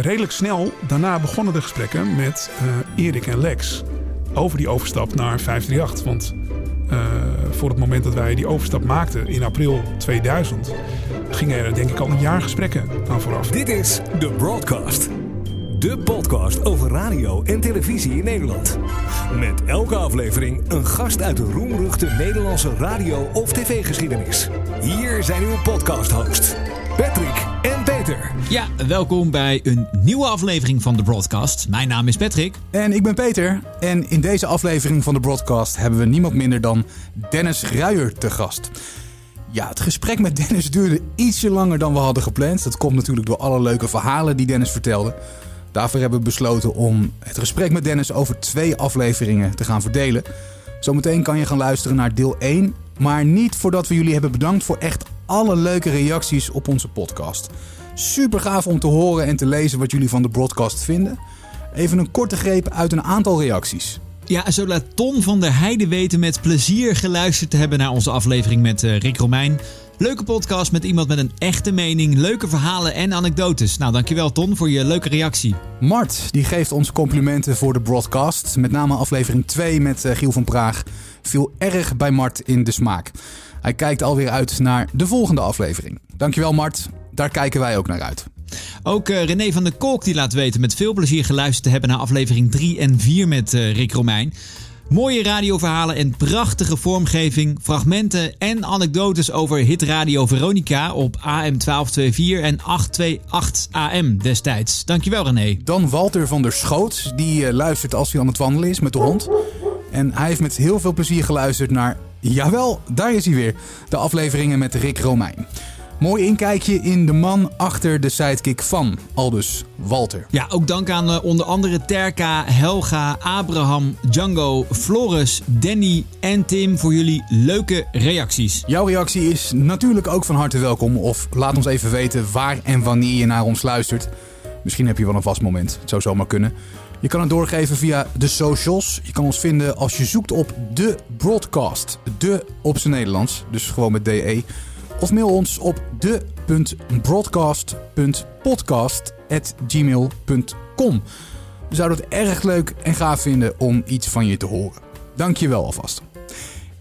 Redelijk snel daarna begonnen de gesprekken met uh, Erik en Lex over die overstap naar 538. Want uh, voor het moment dat wij die overstap maakten in april 2000, gingen er denk ik al een jaar gesprekken aan vooraf. Dit is The Broadcast. De podcast over radio en televisie in Nederland. Met elke aflevering een gast uit de roemruchte Nederlandse radio- of tv-geschiedenis. Hier zijn uw podcast-hosts. Ja, welkom bij een nieuwe aflevering van de Broadcast. Mijn naam is Patrick. En ik ben Peter. En in deze aflevering van de Broadcast hebben we niemand minder dan Dennis Ruijer te gast. Ja, het gesprek met Dennis duurde ietsje langer dan we hadden gepland. Dat komt natuurlijk door alle leuke verhalen die Dennis vertelde. Daarvoor hebben we besloten om het gesprek met Dennis over twee afleveringen te gaan verdelen. Zometeen kan je gaan luisteren naar deel 1, maar niet voordat we jullie hebben bedankt voor echt alle leuke reacties op onze podcast. Super gaaf om te horen en te lezen wat jullie van de broadcast vinden. Even een korte greep uit een aantal reacties. Ja, zo laat Ton van der Heide weten met plezier geluisterd te hebben naar onze aflevering met uh, Rick Romein. Leuke podcast met iemand met een echte mening, leuke verhalen en anekdotes. Nou, dankjewel Ton voor je leuke reactie. Mart, die geeft ons complimenten voor de broadcast. Met name aflevering 2 met uh, Giel van Praag viel erg bij Mart in de smaak. Hij kijkt alweer uit naar de volgende aflevering. Dankjewel Mart, daar kijken wij ook naar uit. Ook uh, René van der Kolk die laat weten met veel plezier geluisterd te hebben naar aflevering 3 en 4 met uh, Rick Romein. Mooie radioverhalen en prachtige vormgeving, fragmenten en anekdotes over Hit Radio Veronica op AM 1224 en 828 AM destijds. Dankjewel René. Dan Walter van der Schoot, die uh, luistert als hij aan het wandelen is met de hond. En hij heeft met heel veel plezier geluisterd naar, jawel, daar is hij weer, de afleveringen met Rick Romein. Mooi inkijkje in de man achter de sidekick van, aldus Walter. Ja, ook dank aan uh, onder andere Terka, Helga, Abraham, Django, Floris, Danny en Tim voor jullie leuke reacties. Jouw reactie is natuurlijk ook van harte welkom. Of laat ons even weten waar en wanneer je naar ons luistert. Misschien heb je wel een vast moment, het zou zomaar kunnen. Je kan het doorgeven via de socials. Je kan ons vinden als je zoekt op de broadcast. De op zijn Nederlands, dus gewoon met DE. Of mail ons op de.broadcast.podcast.gmail.com. We zouden het erg leuk en gaaf vinden om iets van je te horen. Dank je wel alvast.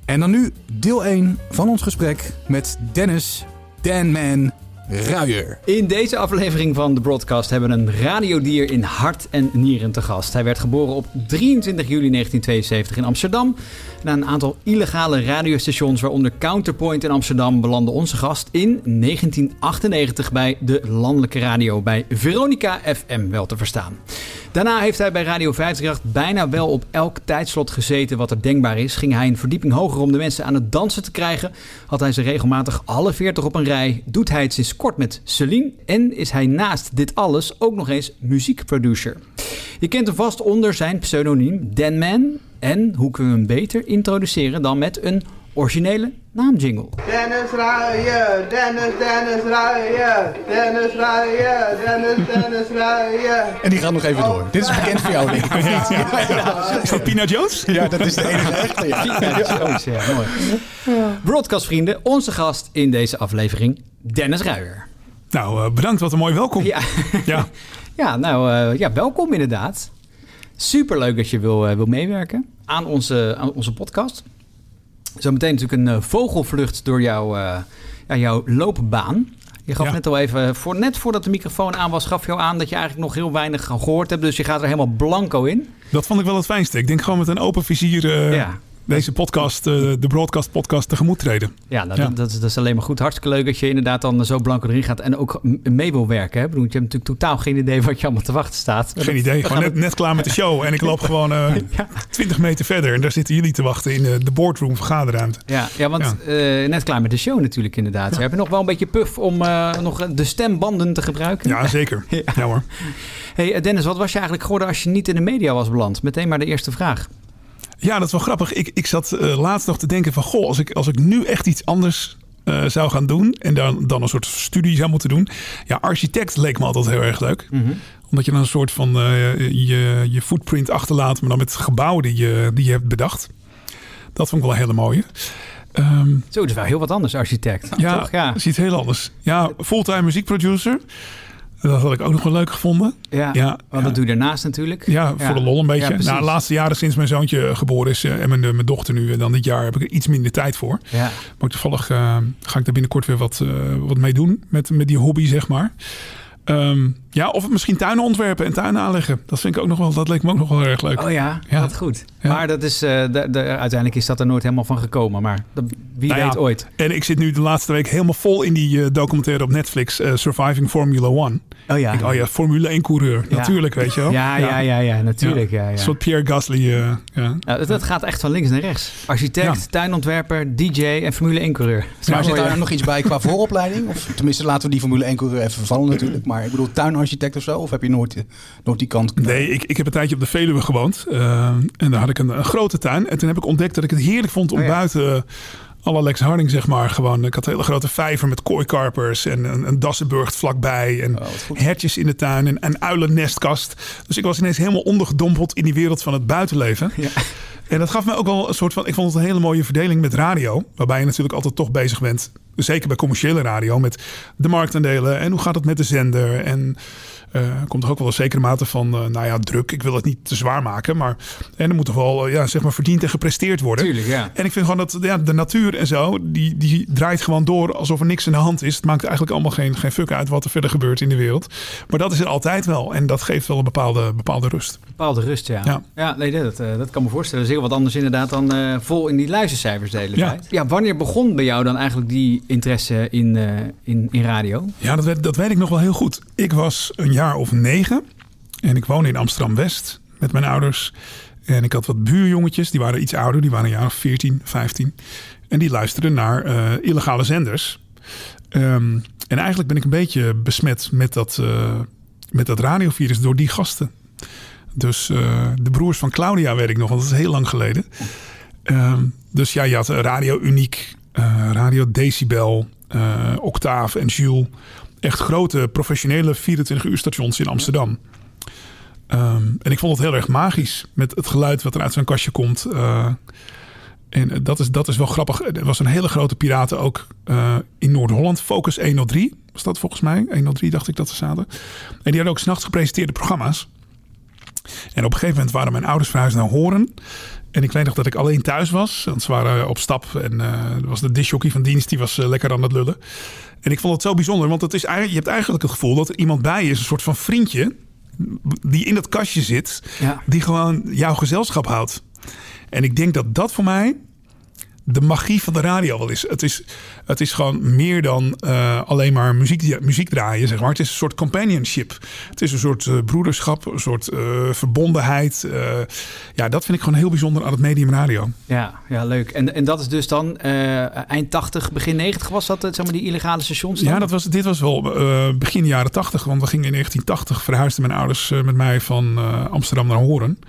En dan nu deel 1 van ons gesprek met Dennis Danman Ruijer. In deze aflevering van de broadcast hebben we een radiodier in hart en nieren te gast. Hij werd geboren op 23 juli 1972 in Amsterdam. Na een aantal illegale radiostations, waaronder Counterpoint in Amsterdam, belandde onze gast in 1998 bij de landelijke radio bij Veronica FM wel te verstaan. Daarna heeft hij bij Radio 538 bijna wel op elk tijdslot gezeten wat er denkbaar is. Ging hij een verdieping hoger om de mensen aan het dansen te krijgen. Had hij ze regelmatig alle 40 op een rij. Doet hij het sinds kort met Celine. En is hij naast dit alles ook nog eens muziekproducer. Je kent hem vast onder zijn pseudoniem Danman. En hoe kunnen we hem beter introduceren dan met een originele naamjingle. Dennis Ruijen, Dennis, Dennis Ruijen, Dennis Ruijen, Dennis, Dennis Ruijen. En die gaat nog even door. Dit is bekend voor jou, denk ik. Ja, ja, ja. Is dat Pina Jones? Ja, dat is de enige echte. Ja. Pina Jones, ja, mooi. Broadcastvrienden, onze gast in deze aflevering, Dennis Ruijer. Nou, uh, bedankt. Wat een mooi welkom. Ja, ja. ja nou, uh, ja, welkom inderdaad. Super leuk dat je wil, uh, wil meewerken aan onze, aan onze podcast. Zometeen natuurlijk een uh, vogelvlucht door jouw, uh, ja, jouw loopbaan. Je gaf ja. net al even, voor, net voordat de microfoon aan was, gaf je al aan dat je eigenlijk nog heel weinig gehoord hebt. Dus je gaat er helemaal blanco in. Dat vond ik wel het fijnste. Ik denk gewoon met een open vizier uh, ja. Deze podcast, uh, de broadcast podcast, tegemoet treden. Ja, nou, ja. Dat, dat, is alleen maar goed. Hartstikke leuk dat je inderdaad dan zo blanco erin gaat en ook mee wil werken. Hè? Bedoel, je hebt natuurlijk totaal geen idee wat je allemaal te wachten staat. Geen idee. Gewoon net, net, klaar met de show en ik loop gewoon uh, ja. 20 meter verder en daar zitten jullie te wachten in de boardroom vergaderruimte. Ja, ja want ja. Uh, net klaar met de show natuurlijk inderdaad. We hebben nog wel een beetje puff om nog de stembanden te gebruiken. Ja, zeker. ja. hoor. Hey Dennis, wat was je eigenlijk geworden als je niet in de media was beland? Meteen maar de eerste vraag. Ja, dat is wel grappig. Ik, ik zat uh, laatst nog te denken van... goh, als ik, als ik nu echt iets anders uh, zou gaan doen... en dan, dan een soort studie zou moeten doen... ja, architect leek me altijd heel erg leuk. Mhm. Mm -hmm. Omdat je dan een soort van uh, je, je footprint achterlaat... maar dan met gebouwen die je, die je hebt bedacht. Dat vond ik wel een hele mooie. Um, Zo, dus wel heel wat anders, architect. Ja, toch? ja, ziet heel anders. Ja, fulltime muziekproducer... Dat had ik ook nog wel leuk gevonden. Ja, Ja, want dat doe je daarnaast natuurlijk. Ja, voor de lol een beetje. Precies. nou, de laatste jaren sinds mijn zoontje geboren is eh, en mijn, mijn dochter nu, eh, dan dit jaar heb ik er iets minder tijd voor. Ja. Maar toevallig eh, ga ik daar binnenkort weer wat, eh, wat mee doen met, met die hobby, zeg maar. Ehm, ja, of misschien tuinen ontwerpen en tuinen aanleggen. Dat vind ik ook nog wel, dat leek me ook nog wel erg leuk. Oh ja, Ja. wat goed. Ja. Maar dat is, eh, de, de, uiteindelijk is dat er nooit helemaal van gekomen. Maar dat, wie Nou ja, weet ooit. En ik zit nu de laatste week helemaal vol in die eh, documentaire op Netflix, eh, Surviving Formula One. Oh ja. Ik, oh ja, Formule 1 coureur. Ja. Natuurlijk, weet je wel. Ja, ja, ja, ja, natuurlijk. Ja. Ja, Een soort Pierre Gasly. eh, ja. Ja, dat, dat gaat echt van links naar rechts. Architect, Ja. tuinontwerper, DJ en Formule 1 coureur. Maar zit daar nog iets bij qua vooropleiding? Of tenminste, laten we die Formule 1 coureur even vervallen natuurlijk. Maar ik bedoel, tuinarchitect of zo? Of heb je nooit, eh, nooit die kant? Nee, ik, ik heb een tijdje op de Veluwe gewoond. eh, en daar had ik een, een grote tuin. En toen heb ik ontdekt dat ik het heerlijk vond om Oh ja. buiten... alle Lex Harding, zeg maar. Gewoon, ik had een hele grote vijver met kooikarpers en een, een dassenburgt vlakbij. En Oh, hertjes in de tuin en een uilennestkast. Dus ik was ineens helemaal ondergedompeld in die wereld van het buitenleven. Ja. En dat gaf me ook wel een soort van... Ik vond het een hele mooie verdeling met radio. Waarbij je natuurlijk altijd toch bezig bent. Zeker bij commerciële radio. Met de marktaandelen. En hoe gaat het met de zender? En er komt er ook wel een zekere mate van... eh, nou ja, druk. Ik wil het niet te zwaar maken. Maar en er moet toch wel eh, ja, zeg maar verdiend en gepresteerd worden. Tuurlijk, ja. En ik vind gewoon dat ja, de natuur en zo... Die, die draait gewoon door alsof er niks in de hand is. Het maakt eigenlijk allemaal geen, geen fuck uit... wat er verder gebeurt in de wereld. Maar dat is er altijd wel. En dat geeft wel een bepaalde, bepaalde rust. Bepaalde rust, ja. Ja. Ja, nee, dat, dat kan me voorstellen. Dat is heel wat anders inderdaad dan vol in die luistercijfers de hele Ja. tijd. Ja, wanneer begon bij jou dan eigenlijk die interesse in, in, in radio? Ja, dat weet, dat weet ik nog wel heel goed. Ik was een jaar of negen en ik woonde in Amsterdam-West met mijn ouders. En ik had wat buurjongetjes, die waren iets ouder, die waren een jaar of 14, 15. En die luisterden naar eh, illegale zenders. Ehm, en eigenlijk ben ik een beetje besmet met dat, eh, met dat radiovirus door die gasten. Dus eh, de broers van Claudia weet ik nog, want dat is heel lang geleden. Ehm, dus ja, je had Radio Uniek, Radio Decibel, Octave en Jules. Echt grote professionele 24 uur stations in Amsterdam. Ehm, en ik vond het heel erg magisch met het geluid wat er uit zo'n kastje komt. Eh, en dat is, dat is wel grappig. Er was een hele grote piraten ook eh, in Noord-Holland. Focus 103 was dat volgens mij. 103 dacht ik dat ze zaten. En die hadden ook s'nachts gepresenteerde programma's. En op een gegeven moment waren mijn ouders verhuisd naar Horen. En ik weet nog dat ik alleen thuis was. Want ze waren op stap. En eh, er was de disjockey van dienst. Die was eh, lekker aan het lullen. En ik vond het zo bijzonder. Want het is eigenlijk, je hebt eigenlijk het gevoel dat er iemand bij is. Een soort van vriendje. Die in dat kastje zit. Ja. Die gewoon jouw gezelschap houdt. En ik denk dat dat voor mij de magie van de radio wel is. Het is, het is gewoon meer dan eh, alleen maar muziek, muziek draaien, zeg maar. Het is een soort companionship. Het is een soort eh, broederschap, een soort eh, verbondenheid. Ja, dat vind ik gewoon heel bijzonder aan het medium radio. Ja, ja leuk. En, en dat is dus dan eind 80, begin 90 was dat, zeg maar, die illegale stations? Ja, dat was, dit was wel begin jaren 80. Want we gingen in 1980, verhuisden mijn ouders met mij van Amsterdam naar Horen.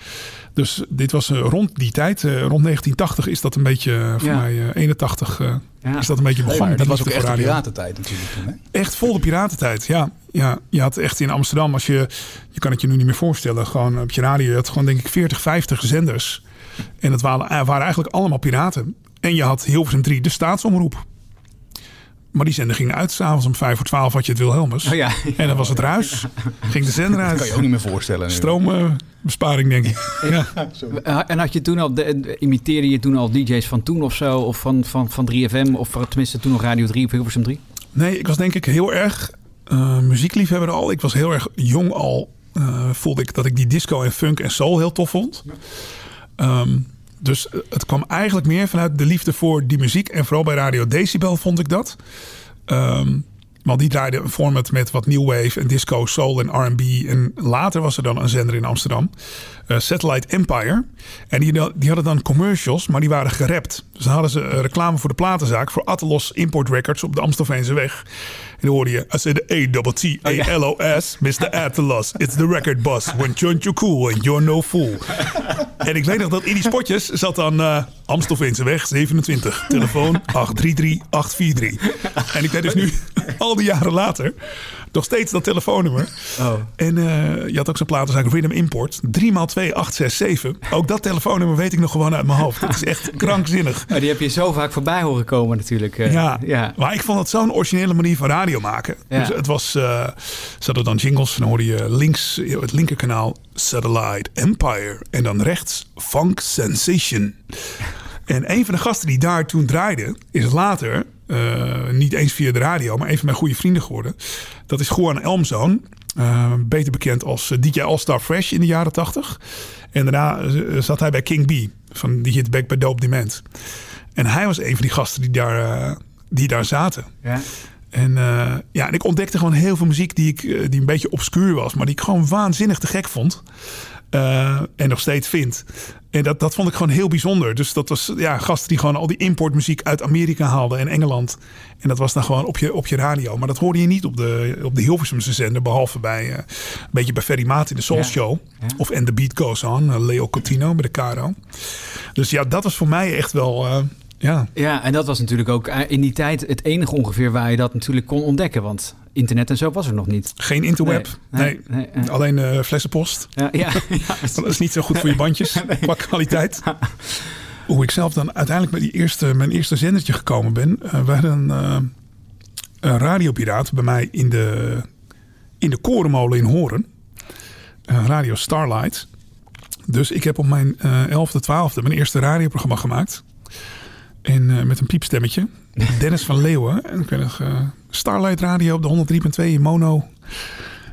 Dus dit was eh, rond die tijd, eh, rond 1980 is dat een beetje, eh, voor Ja. mij eh, 81, eh, Ja. is dat een beetje begonnen. dat was ook echt de piratentijd natuurlijk. toen, hè? Echt vol de piratentijd, ja. ja. Je had echt in Amsterdam, als je, je kan het je nu niet meer voorstellen, gewoon op je radio, je had gewoon denk ik 40, 50 zenders. En het waren, waren eigenlijk allemaal piraten. En je had Hilversum 3, de staatsomroep. Maar die zender ging uit, s'avonds om 5 voor 12 had je het Wilhelmus. Oh ja. En dan was het ruis. Ging de zender Dat kan je ook uit. niet meer voorstellen. Stroombesparing, denk ik. Ja. Eh, En had je toen al, de, de- imiteerde je toen al DJ's van toen of zo? Of van, van, van 3FM? Of tenminste toen nog Radio 3 of Hilversum 3? Nee, ik was denk ik heel erg eh, muziekliefhebber al. Ik was heel erg jong al. eh, voelde ik dat ik die disco en funk en soul heel tof vond. Ehm, dus eh, het kwam eigenlijk meer vanuit de liefde voor die muziek. En vooral bij Radio Decibel vond ik dat. Ehm, want die draaide een format met wat new wave en disco, soul en R&B. En later was er dan een zender in Amsterdam. Eh, Satellite Empire. En die, die hadden dan commercials, maar die waren gerapt. Dus dan hadden ze eh, reclame voor de platenzaak. Voor Atelos Import Records op de Amstelveense weg. En dan hoorde je... I said A-T-T-A-L-O-S. Mr. Atelos. It's the record boss. When you're too cool and you're no fool. En ik weet nog dat in die spotjes zat dan eh Amstelveense weg 27. Telefoon 833-843. En ik weet dus nu, al die jaren later, nog steeds dat telefoonnummer. Oh. En eh, je had ook zo'n platenzaak Rhythm Import. 3x2867. Ook dat telefoonnummer weet ik nog gewoon uit mijn hoofd. Dat is echt krankzinnig. Oh, die heb je zo vaak voorbij horen komen natuurlijk. eh. Ja, ja. maar ik vond het zo'n originele manier van radio maken. Ja. Dus het was, eh ze hadden dan jingles en dan hoorde je links, het linkerkanaal Satellite Empire. En dan rechts Funk Sensation. En een van de gasten die daar toen draaide, is later, eh, niet eens via de radio, maar een van mijn goede vrienden geworden. Dat is Juan Elmzoon. eh, beter bekend als eh, DJ All-Star Fresh in de jaren 80. En daarna zat hij bij King B, van die hit Back by Dope Demand. En hij was een van die gasten die daar, die daar zaten. Ja. En, ja, en ik ontdekte gewoon heel veel muziek die, ik, die een beetje obscuur was, maar die ik gewoon waanzinnig te gek vond. Eh, en nog steeds vind. En dat, dat vond ik gewoon heel bijzonder. Dus dat was ja, gasten die gewoon al die importmuziek uit Amerika haalden en Engeland. En dat was dan gewoon op je, op je radio. Maar dat hoorde je niet op de, op de Hilversumse zender. Behalve bij eh, een beetje bij Ferry Maat in de Soul Ja. Show. Ja. Of And The Beat Goes On. eh, Leo Cotino bij de Caro. Dus ja, dat was voor mij echt wel... ja, ja, en dat was natuurlijk ook eh, in die tijd het enige ongeveer waar je dat natuurlijk kon ontdekken. Want internet en zo was er nog niet. geen interweb. Nee, Nee, nee, nee, nee. alleen eh, flessenpost. Ja, ja, ja. Dat is niet zo goed voor je bandjes qua kwaliteit. Hoe ik zelf dan uiteindelijk met die eerste, mijn eerste zendertje gekomen ben. eh, we hadden een, een radiopiraat bij mij in de, in de korenmolen in Horen. Radio Starlight. Dus ik heb op mijn eh 11e, 12e mijn eerste radioprogramma gemaakt. En eh, met een piepstemmetje. Dennis van Leeuwen. En ik weet nog, eh, Starlight Radio op de 103.2 in mono.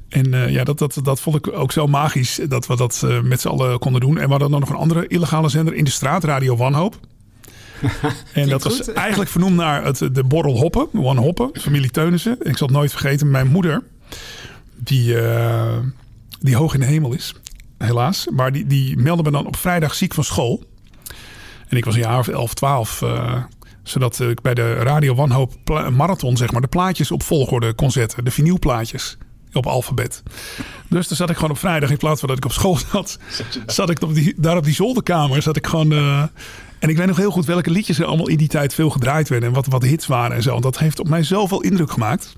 En eh, ja, dat, dat, dat vond ik ook zo magisch dat we dat met z'n allen konden doen. En we hadden dan nog een andere illegale zender in de straat, Radio Wanhoop. en dat was goed. eigenlijk vernoemd naar het, de borrel Hoppen, One Hoppen, familie Teunissen. En ik zal het nooit vergeten, mijn moeder, die, die hoog in de hemel is, helaas. Maar die, die meldde me dan op vrijdag ziek van school. En ik was een jaar of 11, 12. eh, zodat ik bij de Radio Wanhoop marathon, zeg maar, de plaatjes op volgorde kon zetten. De vinylplaatjes op alfabet. Dus dan zat ik gewoon op vrijdag, in plaats van dat ik op school zat, zat ik op die, daar op die zolderkamer. Zat ik gewoon. eh, en ik weet nog heel goed welke liedjes er allemaal in die tijd veel gedraaid werden. En wat, wat hits waren en zo. En dat heeft op mij zoveel indruk gemaakt.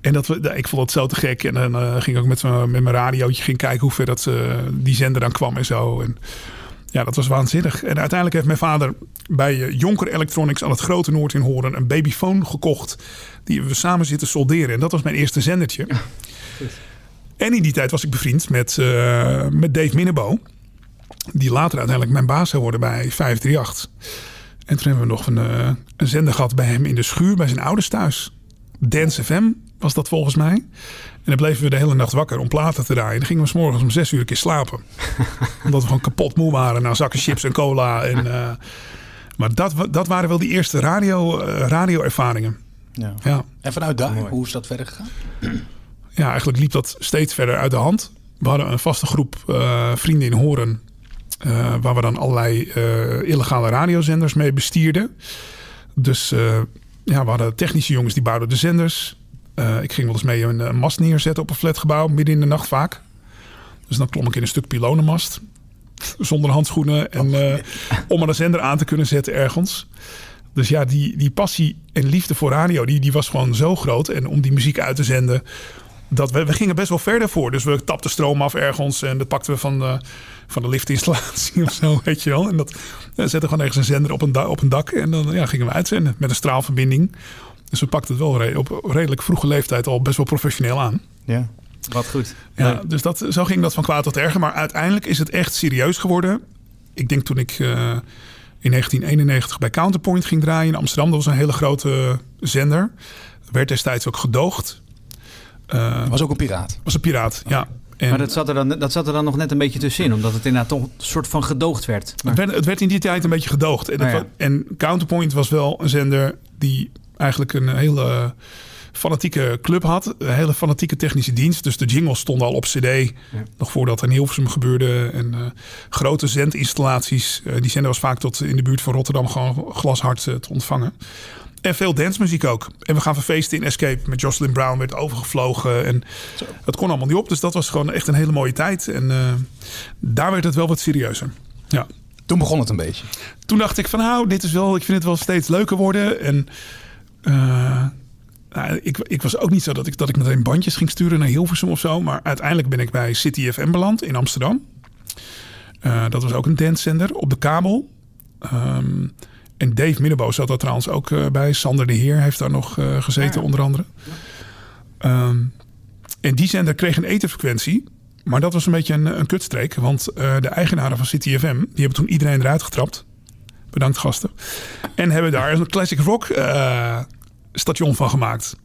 En dat we, ik vond het zo te gek. En dan eh, ging ik ook met, mijn radiootje ging kijken hoe ver dat, die zender dan kwam en zo. En ja, dat was waanzinnig. En uiteindelijk heeft mijn vader bij eh, Jonker Electronics aan het Grote Noord in Horen een babyfoon gekocht. Die we samen zitten solderen. En dat was mijn eerste zendertje. En in die tijd was ik bevriend met, eh, met Dave Minnebo. Die later uiteindelijk mijn baas zou worden bij 538. En toen hebben we nog een, eh, een zender gehad bij hem in de schuur bij zijn ouders thuis. Dance FM was dat volgens mij. En dan bleven we de hele nacht wakker om platen te draaien. Dan gingen we 's morgens om zes uur een keer slapen. Omdat we gewoon kapot moe waren na zakken chips en cola. En, eh, maar dat, dat waren wel die eerste radio, eh, radio-ervaringen. Ja. Ja. En vanuit daar, hoe is dat verder gegaan? ja, eigenlijk liep dat steeds verder uit de hand. We hadden een vaste groep eh, vrienden in Horen. eh, waar we dan allerlei eh, illegale radiozenders mee bestierden. Dus eh, ja, we hadden technische jongens die bouwden de zenders. Eh, ik ging wel eens mee een, eh, mast neerzetten op een flatgebouw, midden in de nacht vaak. Dus dan klom ik in een stuk pilonenmast. Zonder handschoenen. En, eh, om een zender aan te kunnen zetten ergens. Dus ja, die, die passie en liefde voor radio, die, die was gewoon zo groot. En om die muziek uit te zenden, dat we, we gingen best wel verder voor. Dus we tapten stroom af ergens en dat pakten we van de, van de liftinstallatie of zo, weet je wel. En dat ja, zetten gewoon ergens een zender op een, da- op een dak en dan ja, gingen we uitzenden met een straalverbinding. Dus we pakten het wel re- op redelijk vroege leeftijd al best wel professioneel aan. Ja. Wat goed. Ja, dus dat, zo ging dat van kwaad tot erger. Maar uiteindelijk is het echt serieus geworden. Ik denk toen ik eh, in 1991 bij Counterpoint ging draaien in Amsterdam. Dat was een hele grote zender. Werd destijds ook gedoogd. Eh, Was ook een piraat. was een piraat, ja. En Maar dat zat, er dan, dat zat er dan nog net een beetje tussenin, omdat het inderdaad toch een soort van gedoogd werd. Maar- het, werd, het werd in die tijd een beetje gedoogd. En, Oh, ja. wa- en Counterpoint was wel een zender die eigenlijk een hele fanatieke club had. Een hele fanatieke technische dienst. Dus de jingles stonden al op cd. Nog voordat er in Hilversum gebeurde. En eh, grote zendinstallaties. Eh, die zender was vaak tot in de buurt van Rotterdam gewoon glashard te ontvangen. En veel dancemuziek ook. En we gaan feesten in Escape met Jocelyn Brown. Werd overgevlogen. En het kon allemaal niet op. Dus dat was gewoon echt een hele mooie tijd. En eh, daar werd het wel wat serieuzer. Ja. Toen begon het een beetje. Toen dacht ik van nou, dit is wel, ik vind het wel steeds leuker worden. En eh, nou, ik, ik was ook niet zo dat ik, dat ik meteen bandjes ging sturen naar Hilversum of zo. Maar uiteindelijk ben ik bij City FM beland in Amsterdam. Eh, dat was ook een dancezender op de kabel. Ehm, en Dave Minnebo zat daar trouwens ook eh, bij. Sander de Heer heeft daar nog eh, gezeten, onder andere. Ehm, en die zender kreeg een etenfrequentie. Maar dat was een beetje een, een kutstreek. Want eh, de eigenaren van City FM... die hebben toen iedereen eruit getrapt. Bedankt gasten. En hebben daar een classic rock station van gemaakt.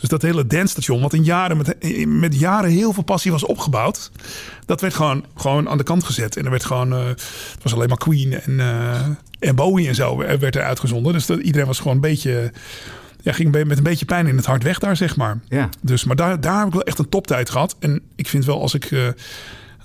Dus dat hele dancestation, wat in jaren met, met jaren heel veel passie was opgebouwd, dat werd gewoon, gewoon aan de kant gezet. En er werd gewoon, eh, het was alleen maar Queen en, eh, en Bowie en zo werd er uitgezonden. Dus dat, iedereen was gewoon een beetje, ja, ging met een beetje pijn in het hart weg daar, zeg maar. Ja. Dus, maar daar, daar heb ik wel echt een toptijd gehad. En ik vind wel, als ik eh,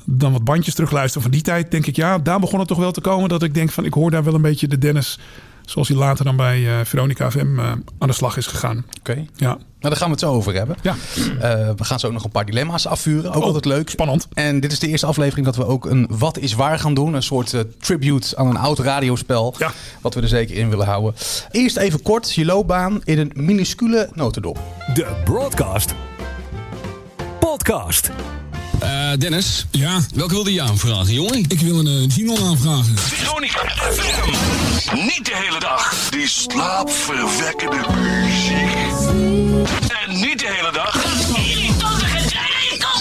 dan wat bandjes terugluister van die tijd, denk ik, ja, daar begon het toch wel te komen dat ik denk van, ik hoor daar wel een beetje de Dennis, zoals hij later dan bij eh, Veronica FM eh, aan de slag is gegaan. Oké. Ja. Nou, daar gaan we het zo over hebben. Ja. Eh, we gaan zo ook nog een paar dilemma's afvuren. Ook Oh, altijd leuk. spannend. En dit is de eerste aflevering dat we ook een Wat is Waar gaan doen. Een soort tribute aan een oud radiospel. Ja. Wat we er zeker in willen houden. Eerst even kort je loopbaan in een minuscule notendop. De Broadcast Podcast. Eh, Dennis, Ja, welke wilde je aanvragen, jongen? ik wil een uh, jingle aanvragen. Veronica FM. Niet de hele dag. Die slaapverwekkende muziek. En niet de hele dag.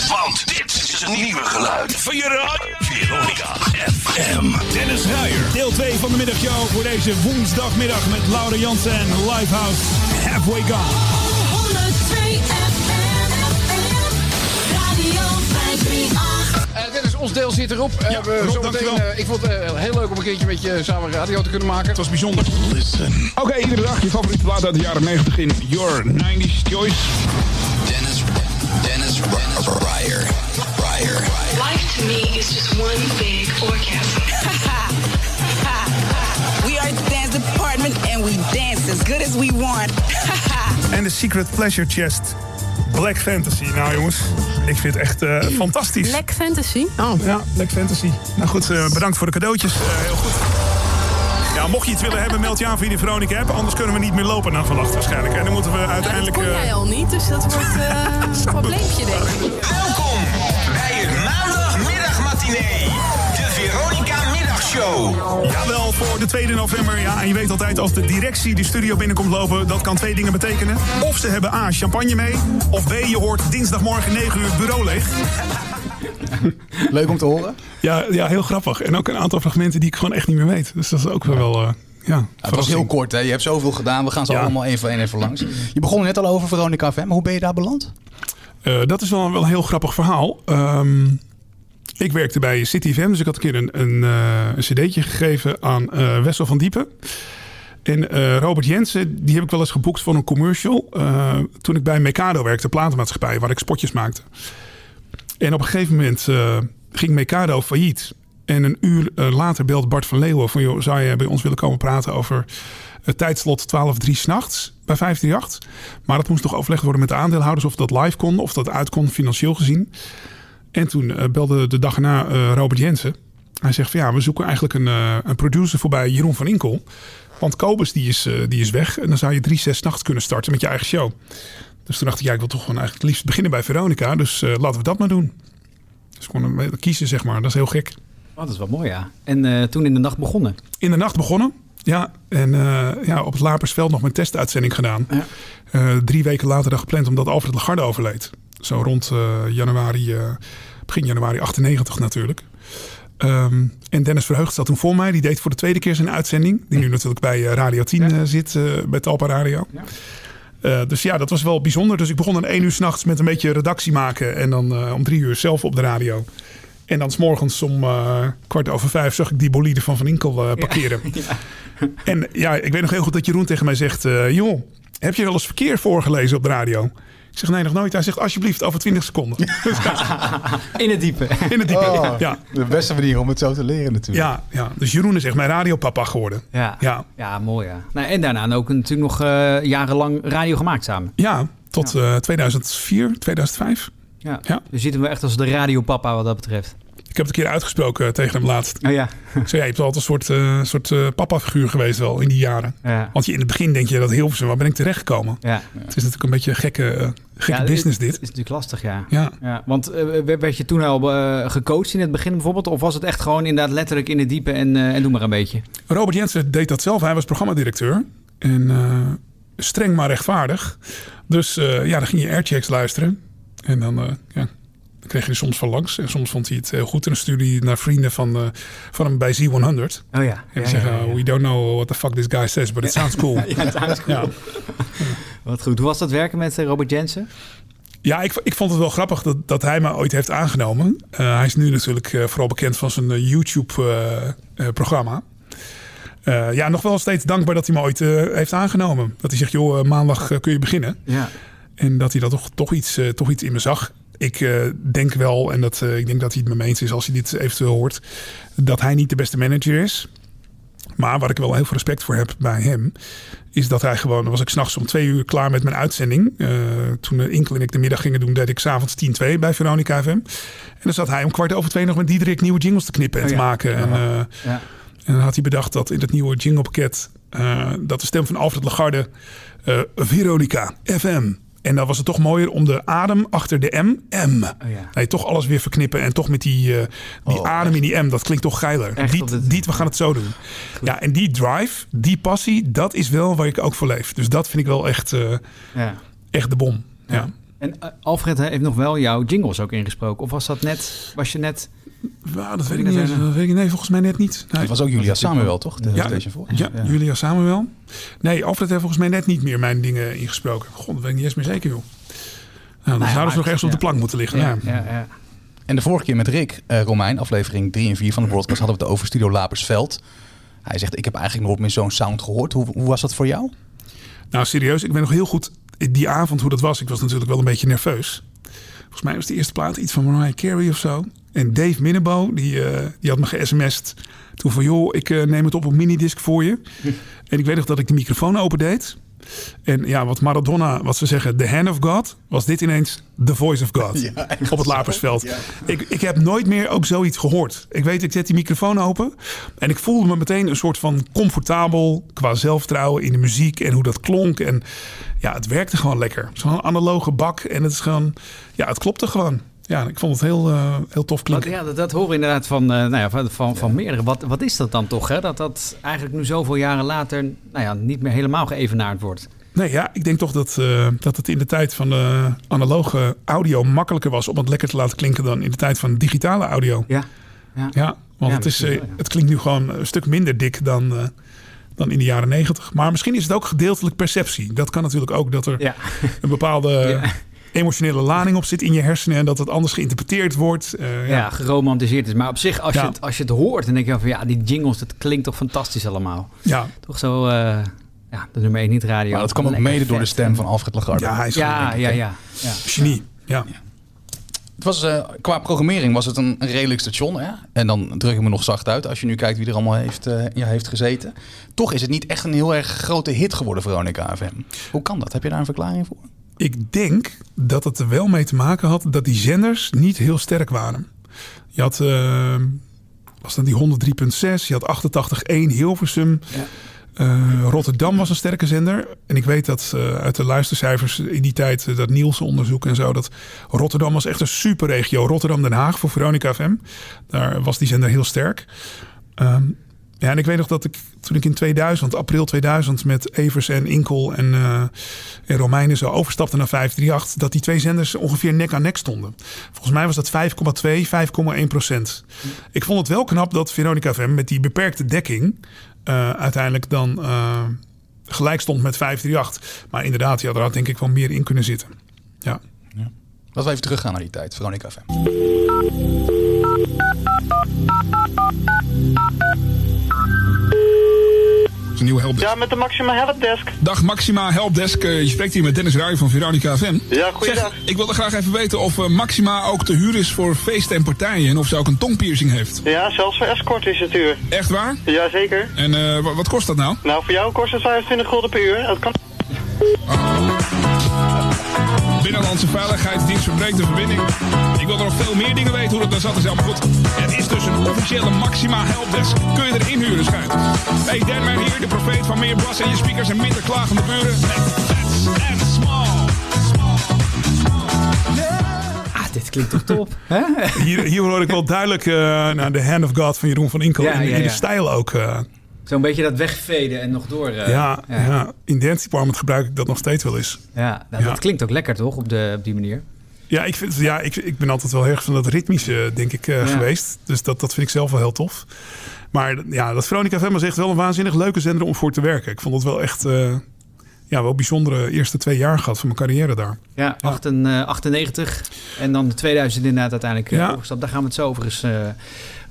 Want dit is een nieuwe geluid van je radio. Veronica FM. Dennis Ruijer. Deel 2 van de middagshow voor deze woensdagmiddag met Laura Jansen en Livehouse Halfway Gone. 102 FM, 538. Eh, Dennis, ons deel zit erop. Eh, Ja, we Rob, zometeen, dankjewel. eh, ik vond het heel leuk om een keertje met je samen radio te kunnen maken. Het was bijzonder. Oké, iedere dag je favoriete plaat uit de jaren 90 in Your 90s Choice. Dennis, Dennis Ryer. Ryer. Life to me is just one big orgasm. We are the dance department and we dance as good as we want. En de Secret Pleasure Chest. Black Fantasy. Nou jongens, ik vind het echt eh, fantastisch. Black Fantasy? Oh. Ja, Black Fantasy. Nou goed, eh, bedankt voor de cadeautjes. Eh, heel goed. Ja, mocht je iets willen hebben, meld je aan via de Veronica app. Anders kunnen we niet meer lopen na vannacht waarschijnlijk. En dan moeten we Ja, dat uiteindelijk... kon eh, jij al niet, dus dat wordt een probleempje, denk ik. Voor de 2 november. Ja, en je weet altijd, als de directie de studio binnenkomt lopen... dat kan twee dingen betekenen. Of ze hebben A, champagne mee. Of B, je hoort dinsdagmorgen 9 uur het bureau leeg. Leuk om te horen. Ja, ja, heel grappig. En ook een aantal fragmenten die ik gewoon echt niet meer weet. Dus dat is ook wel... eh ja, Ja, het was heel kort, hè? je hebt zoveel gedaan. We gaan ze Ja. allemaal één voor één even langs. Je begon net al over Veronica FM. Hoe ben je daar beland? Eh, dat is wel, wel een heel grappig verhaal. Ehm, ik werkte bij City FM, dus ik had een keer een, een, eh, een cd'tje gegeven aan eh, Wessel van Diepen. En eh, Robert Jensen, die heb ik wel eens geboekt voor een commercial. toen ik bij Mekado werkte, platenmaatschappij, waar ik spotjes maakte. En op een gegeven moment ging Mekado failliet. En een uur later belt Bart van Leeuwen van... Joh, zou je bij ons willen komen praten over het tijdslot 12-3 s'nachts bij 538? Maar dat moest nog overlegd worden met de aandeelhouders... of dat live kon, of dat uit kon financieel gezien. En toen eh, belde de dag erna eh, Robert Jensen. Hij zegt van ja, we zoeken eigenlijk een, eh, een producer voorbij Jeroen van Inkel. Want Kobus die is, die is weg. En dan zou je 3-6 nachts kunnen starten met je eigen show. Dus toen dacht ik, ja, ik wil toch gewoon eigenlijk het liefst beginnen bij Veronica. Dus laten we dat maar doen. Dus gewoon een- kiezen, zeg maar. Dat is heel gek. Oh, dat is wel mooi, ja. En toen in de nacht begonnen. In de nacht begonnen. Ja, en ja, op het Lapersveld nog mijn testuitzending gedaan. Ja. Drie weken later dan gepland omdat Alfred Lagarde overleed. Zo rond eh, januari, eh, begin januari 98 natuurlijk. Ehm, en Dennis Verheugd zat toen voor mij. Die deed voor de tweede keer zijn uitzending. Die nu natuurlijk bij eh, Radio 10 eh, zit, bij Talpa Radio. Dus ja, dat was wel bijzonder. Dus ik begon om één uur s'nachts met een beetje redactie maken. En dan om drie uur zelf op de radio. En dan s'morgens om kwart over vijf zag ik die bolide van Van Inkel parkeren. En ja, ik weet nog heel goed dat Jeroen tegen mij zegt... joh, heb je wel eens verkeer voorgelezen op de radio? Ik zeg nee, nog nooit. Hij zegt alsjeblieft over 20 seconden. In het diepe. In het diepe. Oh, Ja. De beste manier om het zo te leren natuurlijk. Ja, ja, dus Jeroen is echt mijn radiopapa geworden. Ja, Ja, ja mooi, ja. Nou, en daarna ook natuurlijk nog eh, jarenlang radio gemaakt samen. ja tot eh 2004, 2005. Ja. Ja. Dus zitten we echt als de radiopapa wat dat betreft. Ik heb het een keer uitgesproken tegen hem laatst. Oh ja. Ik zei, ja, je hebt altijd een soort, eh, soort eh, papa-figuur geweest wel in die jaren. Ja. Want je, in het begin denk je dat Hilversum, waar ben ik terechtgekomen? Ja. Het is natuurlijk een beetje een gekke, eh, gekke business Het dit. is natuurlijk lastig, ja. Ja. want werd- je toen al gecoacht in het begin bijvoorbeeld? Of was het echt gewoon inderdaad letterlijk in het diepe en, en doe maar een beetje? Robert Jensen deed dat zelf. Hij was programmadirecteur. En streng maar rechtvaardig. Dus ja, dan ging je airchecks luisteren. En dan, ja, dan kreeg je soms van langs. En soms vond hij het heel goed. En dan stuurde hij naar vrienden van, eh, van hem bij Z100. Oh ja. En Ja, zeggen, ja, ja, ja. we don't know what the fuck this guy says, but it sounds cool. Ja, het sounds cool. Wat goed. Hoe was dat werken met eh, Robert Jensen? Ja, ik, ik vond het wel grappig dat, dat hij me ooit heeft aangenomen. Eh, hij is nu natuurlijk eh, vooral bekend van zijn YouTube-programma. Eh, ja, nog wel steeds dankbaar dat hij me ooit eh, heeft aangenomen. Dat hij zegt, joh, eh, maandag eh, kun je beginnen. Ja. En dat hij dat toch, toch, iets, eh, toch iets in me zag. Ik eh, denk wel, en dat, eh, ik denk dat hij het met me eens is als hij dit eventueel hoort, dat hij niet de beste manager is. Maar waar ik wel heel veel respect voor heb bij hem, is dat hij gewoon, dan was ik s'nachts om twee uur klaar met mijn uitzending. Eh, toen uh, Inkel en ik de middag gingen doen, deed ik s'avonds 10-2 bij Veronica FM. En dan zat hij om kwart over twee nog met Diederik nieuwe jingles te knippen en Oh te ja. maken. En, Ja. en dan had hij bedacht dat in het nieuwe jinglepakket, dat de stem van Alfred Lagarde, Veronica FM. En dan was het toch mooier om de adem achter de M, M. Oh ja. Nee, toch alles weer verknippen en toch met die, eh, die adem in die M, dat klinkt toch geiler. Echt op Diet, dit- Diet, we gaan het zo doen. Ja, en die drive, die passie, dat is wel waar ik ook voor leef. Dus dat vind ik wel echt, eh, Ja. echt de bom. Ja. En eh, Alfred heeft nog wel jouw jingles ook ingesproken. Of was dat net, was je net... Nou, dat weet ik niet. eens. Dat weet ik, nee, volgens mij net niet. Nee. Het was ook Julia Samuel, toch? De Ja, voor. ja, Julia Samuel. Nee, Alfred heeft volgens mij net niet meer mijn dingen ingesproken. God, dat weet ik niet eens meer zeker, joh. Nou, dan ja, zouden ze nog ergens op de ja. plank moeten liggen. Ja. Ja, ja. En de vorige keer met Rick eh, Romein, aflevering 3 en 4 van de broadcast, hadden we het over Studio Lapersveld. Hij zegt, ik heb eigenlijk nooit meer zo'n sound gehoord. Hoe, hoe was dat voor jou? Nou, serieus, ik ben nog heel goed die avond hoe dat was. Ik was natuurlijk wel een beetje nerveus. Volgens mij was de eerste plaat iets van Mariah Carey of zo. En Dave Minnebo, die, eh, die had me ge-sms'd. Toen van, joh, ik eh, neem het op op minidisc voor je. En ik weet nog dat ik de microfoon opendeed. En ja, wat Maradona, wat ze zeggen, the hand of God, was dit ineens the voice of God. op het Lapersveld. Ik, ik heb nooit meer ook zoiets gehoord. Ik weet, ik zet die microfoon open. En ik voelde me meteen een soort van comfortabel qua zelfvertrouwen in de muziek en hoe dat klonk. En ja, het werkte gewoon lekker. Zo'n analoge bak. En het is gewoon, ja, het klopte gewoon. Ja, ik vond het heel, eh, heel tof klinken. ja, dat, dat horen we inderdaad van, eh, nou ja, van, van, van meerdere. Wat, wat is dat dan toch? Hè? Dat dat eigenlijk nu zoveel jaren later nou ja, niet meer helemaal geëvenaard wordt. Nee, ja, ik denk toch dat, eh, dat het in de tijd van de analoge audio makkelijker was om het lekker te laten klinken dan in de tijd van digitale audio. Ja, ja. Ja, want Ja, het, is, wel, het klinkt nu gewoon een stuk minder dik dan, dan in de jaren negentig. Maar misschien is het ook gedeeltelijk perceptie. Dat kan natuurlijk ook dat er Ja. een bepaalde emotionele lading op zit in je hersenen en dat het anders geïnterpreteerd wordt. Eh, Ja, ja. geromantiseerd is. Maar op zich, als, Ja. je, het, als je het hoort, dan denk je van ja, die jingles, dat klinkt toch fantastisch allemaal. Ja. Toch zo, eh, ja, de nummer 1 niet radio. Maar dat kwam ook mede door de stem van Alfred Lagarde. Ja, hij is Ja, ja, ja, ja. Genie. Ja. Het was, eh, qua programmering was het een, een redelijk station. Hè? En dan druk ik me nog zacht uit als je nu kijkt wie er allemaal heeft, eh, ja, heeft gezeten. Toch is het niet echt een heel erg grote hit geworden, Veronica FM. Hoe kan dat? Heb je daar een verklaring voor? Ik denk dat het er wel mee te maken had dat die zenders niet heel sterk waren. Je had, eh, was dat die 103.6, je had 88.1 Hilversum. Eh, Rotterdam was een sterke zender. En ik weet dat eh, uit de luistercijfers in die tijd, dat Nielsen onderzoek en zo, dat Rotterdam was echt een superregio. Rotterdam-Den Haag voor Veronica FM. Daar was die zender heel sterk. Ehm, ja, en ik weet nog dat ik toen ik in 2000, april 2000, met Evers en Inkel en, eh en Romeinen zo overstapte naar 538, dat die twee zenders ongeveer nek aan nek stonden. Volgens mij was dat 5,2, 5,1 procent. Ik vond het wel knap dat Veronica FM met die beperkte dekking eh, uiteindelijk dan eh, gelijk stond met 538. Maar inderdaad, ja, daar had denk ik wel meer in kunnen zitten. Ja. Laten we even teruggaan naar die tijd, Veronica FM. Is een nieuwe helpdesk. Ja, met de Maxima Helpdesk. Dag Maxima Helpdesk. Eh, je spreekt hier met Dennis Ruij van Veronica FM. Ja, goeiedag. Zeg, ik wilde graag even weten of eh, Maxima ook te huur is voor feesten en partijen. En of ze ook een tongpiercing heeft. Ja, zelfs voor escort is het uur. Echt waar? Jazeker. En eh, wa- wat kost dat nou? Nou, voor jou kost het 25 gulden per uur. Dat kan... Nederlandse Veiligheidsdienst verbreekt de verbinding. Ik wil er nog veel meer dingen weten hoe dat dan zat is. Maar goed, het is dus een officiële Maxima helpdesk. Kun je erin huren, schijnt. Hey, Denman hier, de profeet van meer bas in je speakers en minder klagende buren. Met Fats and Small. Ah, dit klinkt toch top? hè? Hier, hier hoor ik wel duidelijk eh naar de hand of God van Jeroen van Inkel. Ja, in, ja, in de stijl ook. eh. Zo'n beetje dat wegveden en nog door. eh, ja, ja. in Dance Department gebruik ik dat nog steeds wel eens. Ja, nou, Ja. dat klinkt ook lekker toch, op, de, op die manier? Ja, ik, vind, ja ik, ik ben altijd wel heel erg van dat ritmische, denk ik, eh, Ja. geweest. Dus dat, dat vind ik zelf wel heel tof. Maar ja, dat Veronica was echt wel een waanzinnig leuke zender om voor te werken. Ik vond het wel echt eh, ja, wel bijzondere eerste twee jaar gehad van mijn carrière daar. Ja, 98, 98 en dan de 2000 inderdaad uiteindelijk Ja. Daar gaan we het zo overigens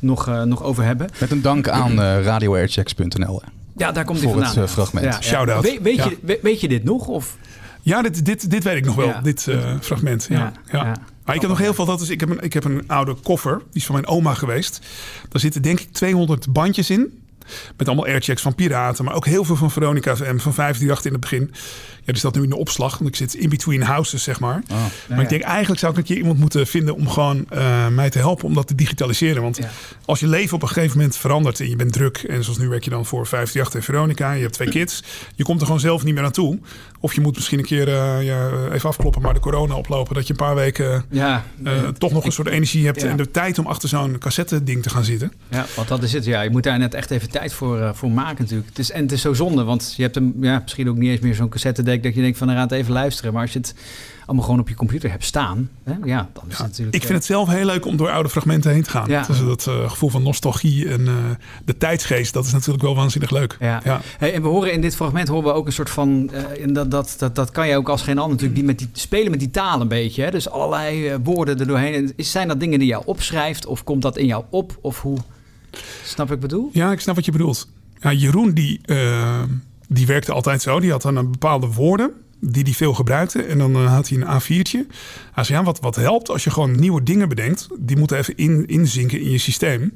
nog, eh, nog over hebben. Met een dank aan eh radioairchecks.nl. Ja, daar komt hij Voor vandaan. het eh, fragment. Ja, ja. Shout-out. We- weet, Ja. je, we- weet je dit nog? Of? Ja, dit, dit, dit weet ik nog wel, Ja. dit eh, fragment. Ja. Ja, Ja. ja. Maar ik heb nog heel veel. Dat is, ik, heb een, ik heb een oude koffer, die is van mijn oma geweest. Daar zitten denk ik 200 bandjes in. Met allemaal airchecks van Piraten, maar ook heel veel van Veronica FM, van 538 in het begin. Ja, die staat nu in de opslag, want ik zit in between houses, zeg maar. maar ja. ik denk eigenlijk zou ik een keer iemand moeten vinden om gewoon eh, mij te helpen om dat te digitaliseren. Want als je leven op een gegeven moment verandert en je bent druk, en zoals nu werk je dan voor 538 en Veronica, je hebt twee kids, je komt er gewoon zelf niet meer naartoe. Of je moet misschien een keer eh, ja, even afkloppen, maar de corona oplopen, dat je een paar weken Ja, eh, toch nog een soort energie hebt en de tijd om achter zo'n cassette ding te gaan zitten. Ja, want dat is het. Ja, je moet daar net echt even tijd voor, eh, voor maken natuurlijk. Het is, en het is zo zonde, want je hebt hem ja, misschien ook niet eens meer zo'n cassettedek dat je denkt van dan gaat het even luisteren. Maar als je het allemaal gewoon op je computer hebt staan, hè, ja, dan is het natuurlijk... Ik vind het zelf heel leuk om door oude fragmenten heen te gaan. Ja. Dus dat eh, gevoel van nostalgie en eh, de tijdsgeest, dat is natuurlijk wel waanzinnig leuk. Ja. Ja. Hey, en we horen in dit fragment horen we ook een soort van. eh, en dat, dat, dat, dat kan je ook als geen ander natuurlijk. Die met die, spelen met die taal een beetje. Hè? Dus allerlei eh, woorden er doorheen. En Zijn dat dingen die jou opschrijft? Of komt dat in jou op? Of hoe? Snap ik bedoel? Ja, ik snap wat je bedoelt. Ja, Jeroen die, eh, die werkte altijd zo. Die had dan een bepaalde woorden die hij veel gebruikte. En dan eh, had hij een A4'tje. Hij zei, ja, wat, wat helpt als je gewoon nieuwe dingen bedenkt... die moeten even in, inzinken in je systeem.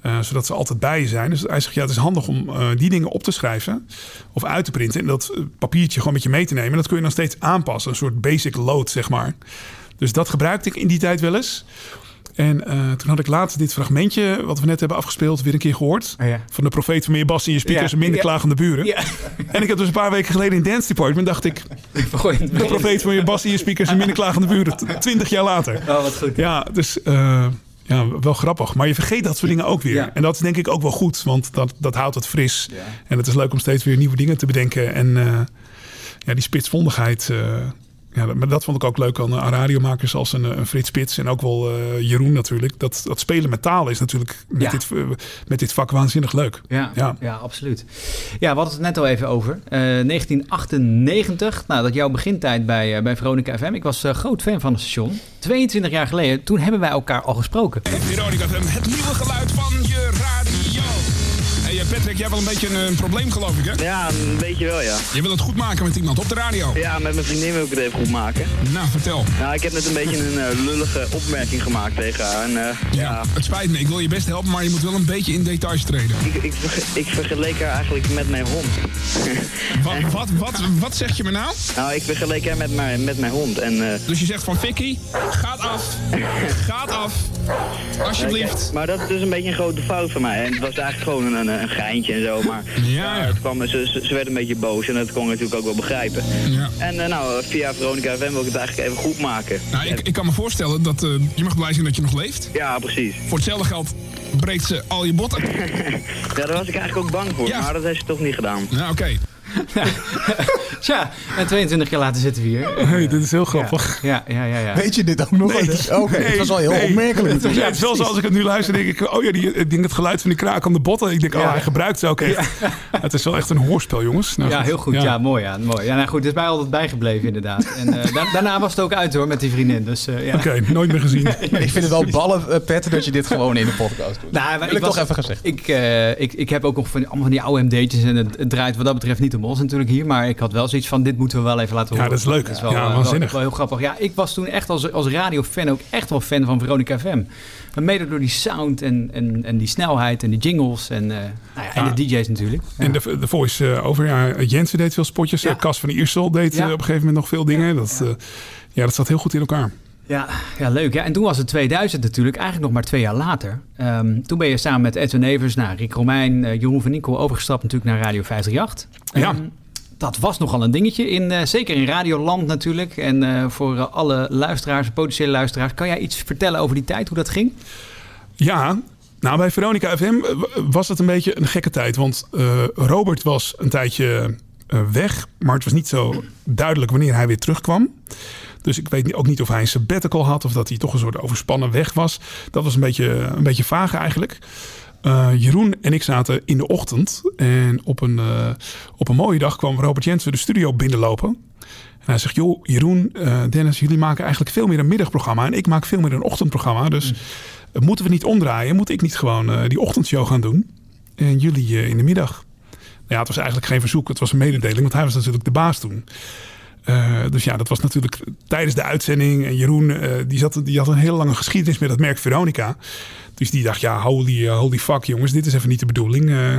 eh, zodat ze altijd bij je zijn. Dus hij zegt, ja, het is handig om die dingen op te schrijven... of uit te printen en dat papiertje gewoon met je mee te nemen. En dat kun je dan steeds aanpassen. Een soort basic load, zeg maar. Dus dat gebruikte ik in die tijd wel eens... En eh, toen had ik laatst dit fragmentje, wat we net hebben afgespeeld, weer een keer gehoord. Van de profeet van meer bas in je speakers Ja, en minder ja. klagende buren. Ja. En ik heb dus een paar weken geleden in Dance Department, dacht ik... De profeet van je bas in je speakers en minder klagende buren. Twintig jaar later. Oh, wat goed. Ja, dus eh, ja, wel grappig. Maar je vergeet dat soort dingen ook weer. Ja. En dat is denk ik ook wel goed, want dat, dat houdt het fris. En het is leuk om steeds weer nieuwe dingen te bedenken. En eh, ja, die spitsvondigheid... ja, maar dat vond ik ook leuk aan, aan radiomakers als een, eh, een Frits Spits en ook wel eh, Jeroen natuurlijk. Dat, dat spelen met taal is natuurlijk met, Ja. dit, eh, met dit vak waanzinnig leuk. Ja, ja. absoluut. Ja, we hadden het net al even over. Eh, 1998, nou, dat jouw begintijd bij, eh, bij Veronica FM. Ik was eh, groot fan van het station. 22 jaar geleden, toen hebben wij elkaar al gesproken. Veronica FM, het nieuwe geluid. Patrick, jij hebt wel een beetje een, probleem geloof ik hè? Ja, een beetje wel, ja. Je wil het goed maken met iemand op de radio. Ja, met mijn vriendin wil ik het even goed maken. Nou, vertel. Nou, ik heb net een beetje een eh, lullige opmerking gemaakt tegen haar. En, eh, ja, Het spijt me, ik wil je best helpen, maar je moet wel een beetje in details treden. ik, ik, ik vergeleek haar eigenlijk met mijn hond. Wat, wat, wat, wat zeg je me nou? Nou, ik vergeleek haar met mijn, met mijn hond. En, eh, Dus je zegt van Vicky, gaat af. Gaat af. Alsjeblieft. Maar dat is dus een beetje een grote fout van mij. En het was eigenlijk gewoon een, een, een geintje en zo. Maar Ja, het kwam, ze, ze, werd een beetje boos en dat kon ik natuurlijk ook wel begrijpen. Ja. En eh, nou, via Veronica FM wil ik het eigenlijk even goed maken. Nou, ik, ik kan me voorstellen dat eh, je mag blij zijn dat je nog leeft. Ja, precies. Voor hetzelfde geld breekt ze al je botten. Ja, daar was ik eigenlijk ook bang voor, maar dat heeft ze toch niet gedaan. Ja, oké. Tja, en 22 jaar later zitten we hier. Hey, dit is heel grappig. Ja, ja, ja. ja. Weet je dit ook nog? Nee. Oké, het was wel heel Nee. opmerkelijk. Het, natuurlijk. het is wel zo als ik het nu luister, denk ik, oh ja, die, ik denk het geluid van die kraak aan de botten. Ik denk, oh, Ja. hij gebruikt ze ook echt. Het is wel echt een hoorspel, jongens. Nou, ja, heel goed. Ja, mooi. Ja, mooi. Ja, nou goed, het is mij altijd bijgebleven inderdaad. En eh, da- daarna was het ook uit hoor, met die vriendin. Dus, eh, ja. Oké, nooit meer gezien. Ik vind het wel ballen, eh, Pet, dat je dit gewoon in de podcast doet. Nou, Wil ik was- toch even gezegd. Ik, eh, ik, ik heb ook nog van die, allemaal van die oude MD'tjes en het, het draait wat dat betreft niet om ons natuurlijk hier. Maar ik had wel zoiets van, dit moeten we wel even laten Ja, horen. dat is leuk. wel, Ja, eh, wel, waanzinnig. wel heel grappig. Ja, ik was toen echt als, als radiofan ook echt wel fan van Veronica FM. Maar mede door die sound en, en, en die snelheid en die jingles en, eh, nou ja, en Ja. de DJ's natuurlijk. En de, de voice eh, over, ja, Jensen deed veel spotjes. Ja. Ja. Cas van Iersel deed Ja. eh, op een gegeven moment nog veel dingen. Dat, eh, Ja, dat zat heel goed in elkaar. Ja, ja, leuk. Ja. En toen was het 2000 natuurlijk, eigenlijk nog maar twee jaar later. Ehm, toen ben je samen met Edwin Evers, nou, Rick Romein, eh, Jeroen van Inkel overgestapt natuurlijk naar Radio 538. Ja. Dat was nogal een dingetje, in, eh, zeker in Radioland natuurlijk. En eh, voor eh, alle luisteraars, potentiële luisteraars, kan jij iets vertellen over die tijd, hoe dat ging? Ja, nou bij Veronica FM was het een beetje een gekke tijd. Want Robert was een tijdje weg, maar het was niet zo duidelijk wanneer hij weer terugkwam. Dus ik weet ook niet of hij een sabbatical had of dat hij toch een soort overspannen weg was. Dat was een beetje, een beetje vaag eigenlijk. Eh, Jeroen en ik zaten in de ochtend en op een, eh, op een mooie dag kwam Robert Jensen de studio binnenlopen. En hij zegt, joh, Jeroen, eh, Dennis, jullie maken eigenlijk veel meer een middagprogramma. En ik maak veel meer een ochtendprogramma. Dus eh, moeten we niet omdraaien? Moet ik niet gewoon die ochtendshow gaan doen? En jullie in de middag? Nou ja, het was eigenlijk geen verzoek. Het was een mededeling, want hij was natuurlijk de baas toen. Dus ja, dat was natuurlijk tijdens de uitzending. En Jeroen, die, zat, die had een hele lange geschiedenis met het merk Veronica. Dus die dacht, ja, holy, eh, holy fuck jongens, dit is even niet de bedoeling. Eh,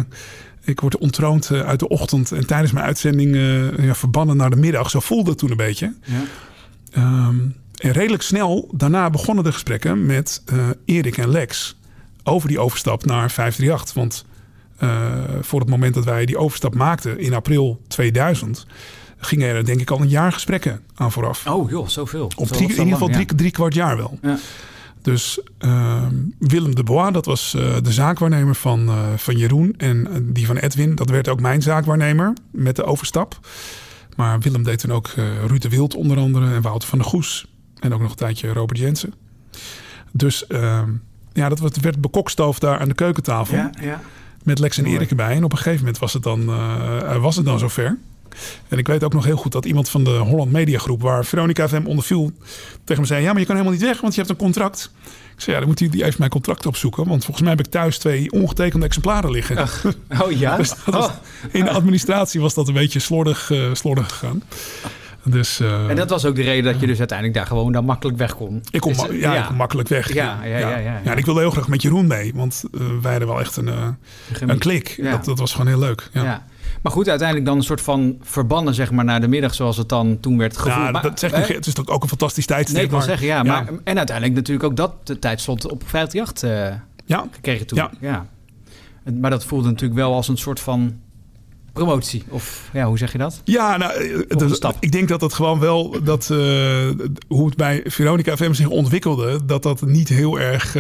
ik word ontroond eh, uit de ochtend en tijdens mijn uitzending ja, verbannen naar de middag. Zo voelde het toen een beetje. Ja. Ehm, en redelijk snel daarna begonnen de gesprekken met Erik en Lex over die overstap naar 538. Want voor het moment dat wij die overstap maakten in april 2000, gingen er denk ik al een jaar gesprekken aan vooraf. Oh joh, zoveel. Drie, in ieder geval drie, drie kwart jaar wel. Ja. Dus ehm, Willem de Bois, dat was eh, de zaakwaarnemer van, eh, van Jeroen. En eh, die van Edwin, dat werd ook mijn zaakwaarnemer met de overstap. Maar Willem deed toen ook Ruud de Wild onder andere en Wouter van der Goes. En ook nog een tijdje Robert Jensen. Dus ehm, ja, dat werd- bekokstoofd daar aan de keukentafel. Ja, ja. Met Lex en. Erik erbij. En op een gegeven moment was het dan, was het dan zover. En ik weet ook nog heel goed dat iemand van de Holland Media Groep, waar Veronica FM onder viel, tegen me zei: Ja, maar je kan helemaal niet weg, want je hebt een contract. Ik zei: Ja, dan moet u even mijn contract opzoeken. Want volgens mij heb ik thuis twee ongetekende exemplaren liggen. Oh ja? Dus dat was- Oh. in de administratie was dat een beetje slordig, eh, slordig gegaan. Dus, eh, En dat was ook de reden dat je dus uiteindelijk daar gewoon dan makkelijk weg kon. ik kon, Is- ma- ja, ik kon makkelijk weg. Ja, ja, ja. ja, ja. Ik wilde heel graag met Jeroen mee, want eh, wij hadden wel echt een, eh, een klik. Dat, dat was gewoon heel leuk. Ja. Maar goed, uiteindelijk dan een soort van verbannen zeg maar naar de middag zoals het dan toen werd gevoeld. Ja, Maar, dat nu, het is toch ook een fantastisch tijdstip. Nee, ik wil zeggen, ja, Maar, en uiteindelijk natuurlijk ook dat de tijdslot op 538 eh ja. gekregen toen. Ja. Maar dat voelde natuurlijk wel als een soort van promotie. Of ja, hoe zeg je dat? Ja, nou, eh, dat- ik denk dat het gewoon wel, dat, eh, hoe het bij Veronica FM zich ontwikkelde, dat dat niet heel erg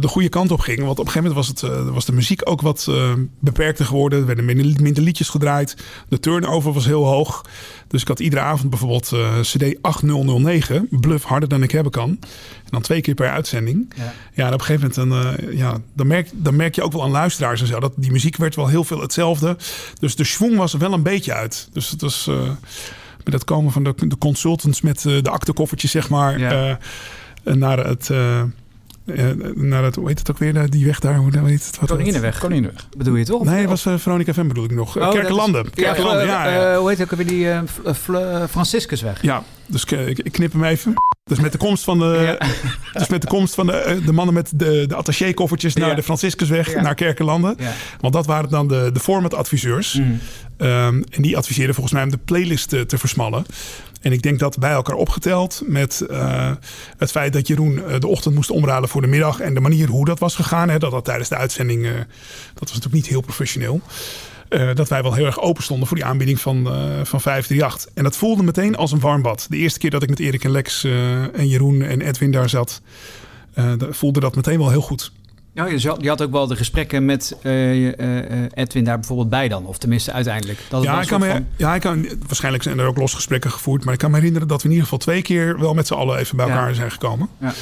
de goede kant op ging. Want op een gegeven moment was, het, eh, was de muziek ook wat eh, beperkter geworden. Er werden minder, minder liedjes gedraaid. De turnover was heel hoog. Dus ik had iedere avond bijvoorbeeld eh, CD 8009, Bluff harder dan ik hebben kan. En dan twee keer per uitzending. Ja. Ja, en op een gegeven moment dan, eh, ja, dan, merk, dan merk je ook wel aan luisteraars en zo. Dat die muziek werd wel heel veel hetzelfde. Dus de schwung was er wel een beetje uit. Dus het was eh, met het komen van de, de consultants met eh, de aktekoffertjes, zeg maar, Ja. eh, naar het. eh, eh, naar het, hoe heet het ook weer, eh, die weg daar? Hoe heet het? Wat Koninginnenweg. Koninginnenweg. Bedoel je toch? Nee, het was eh, Veronica FM bedoel ik nog. Oh, dat is- Kerkenlanden. Ja, ja. ja. eh, hoe heet het ook weer die Franciscusweg? Ja, dus ik, knip hem even. Dus met de komst van de, dus met de, komst van de, de mannen met de, de attaché-koffertjes naar Ja. de Franciscusweg, Ja. naar Kerkenlanden. Ja. Want dat waren dan de, de format-adviseurs. Mhm. Ehm, en die adviseerden volgens mij om de playlist te, te versmallen. En ik denk dat bij elkaar opgeteld met eh, het feit dat Jeroen eh, de ochtend moest omruilen voor de middag. En de manier hoe dat was gegaan. Hè, dat dat tijdens de uitzending, eh, dat was natuurlijk niet heel professioneel. Dat wij wel heel erg open stonden voor die aanbieding van, eh van 538. En dat voelde meteen als een warm bad. De eerste keer dat ik met Erik en Lex en Jeroen en Edwin daar zat, voelde dat meteen wel heel goed. Ja, je, had, je had ook wel de gesprekken met eh, eh, eh, Edwin daar bijvoorbeeld bij dan. Of tenminste uiteindelijk. Dat Ja ik, kan me, van- ja, ik kan, waarschijnlijk zijn er ook losgesprekken gevoerd. Maar ik kan me herinneren dat we in ieder geval twee keer wel met z'n allen even bij Ja. elkaar zijn gekomen. Ja.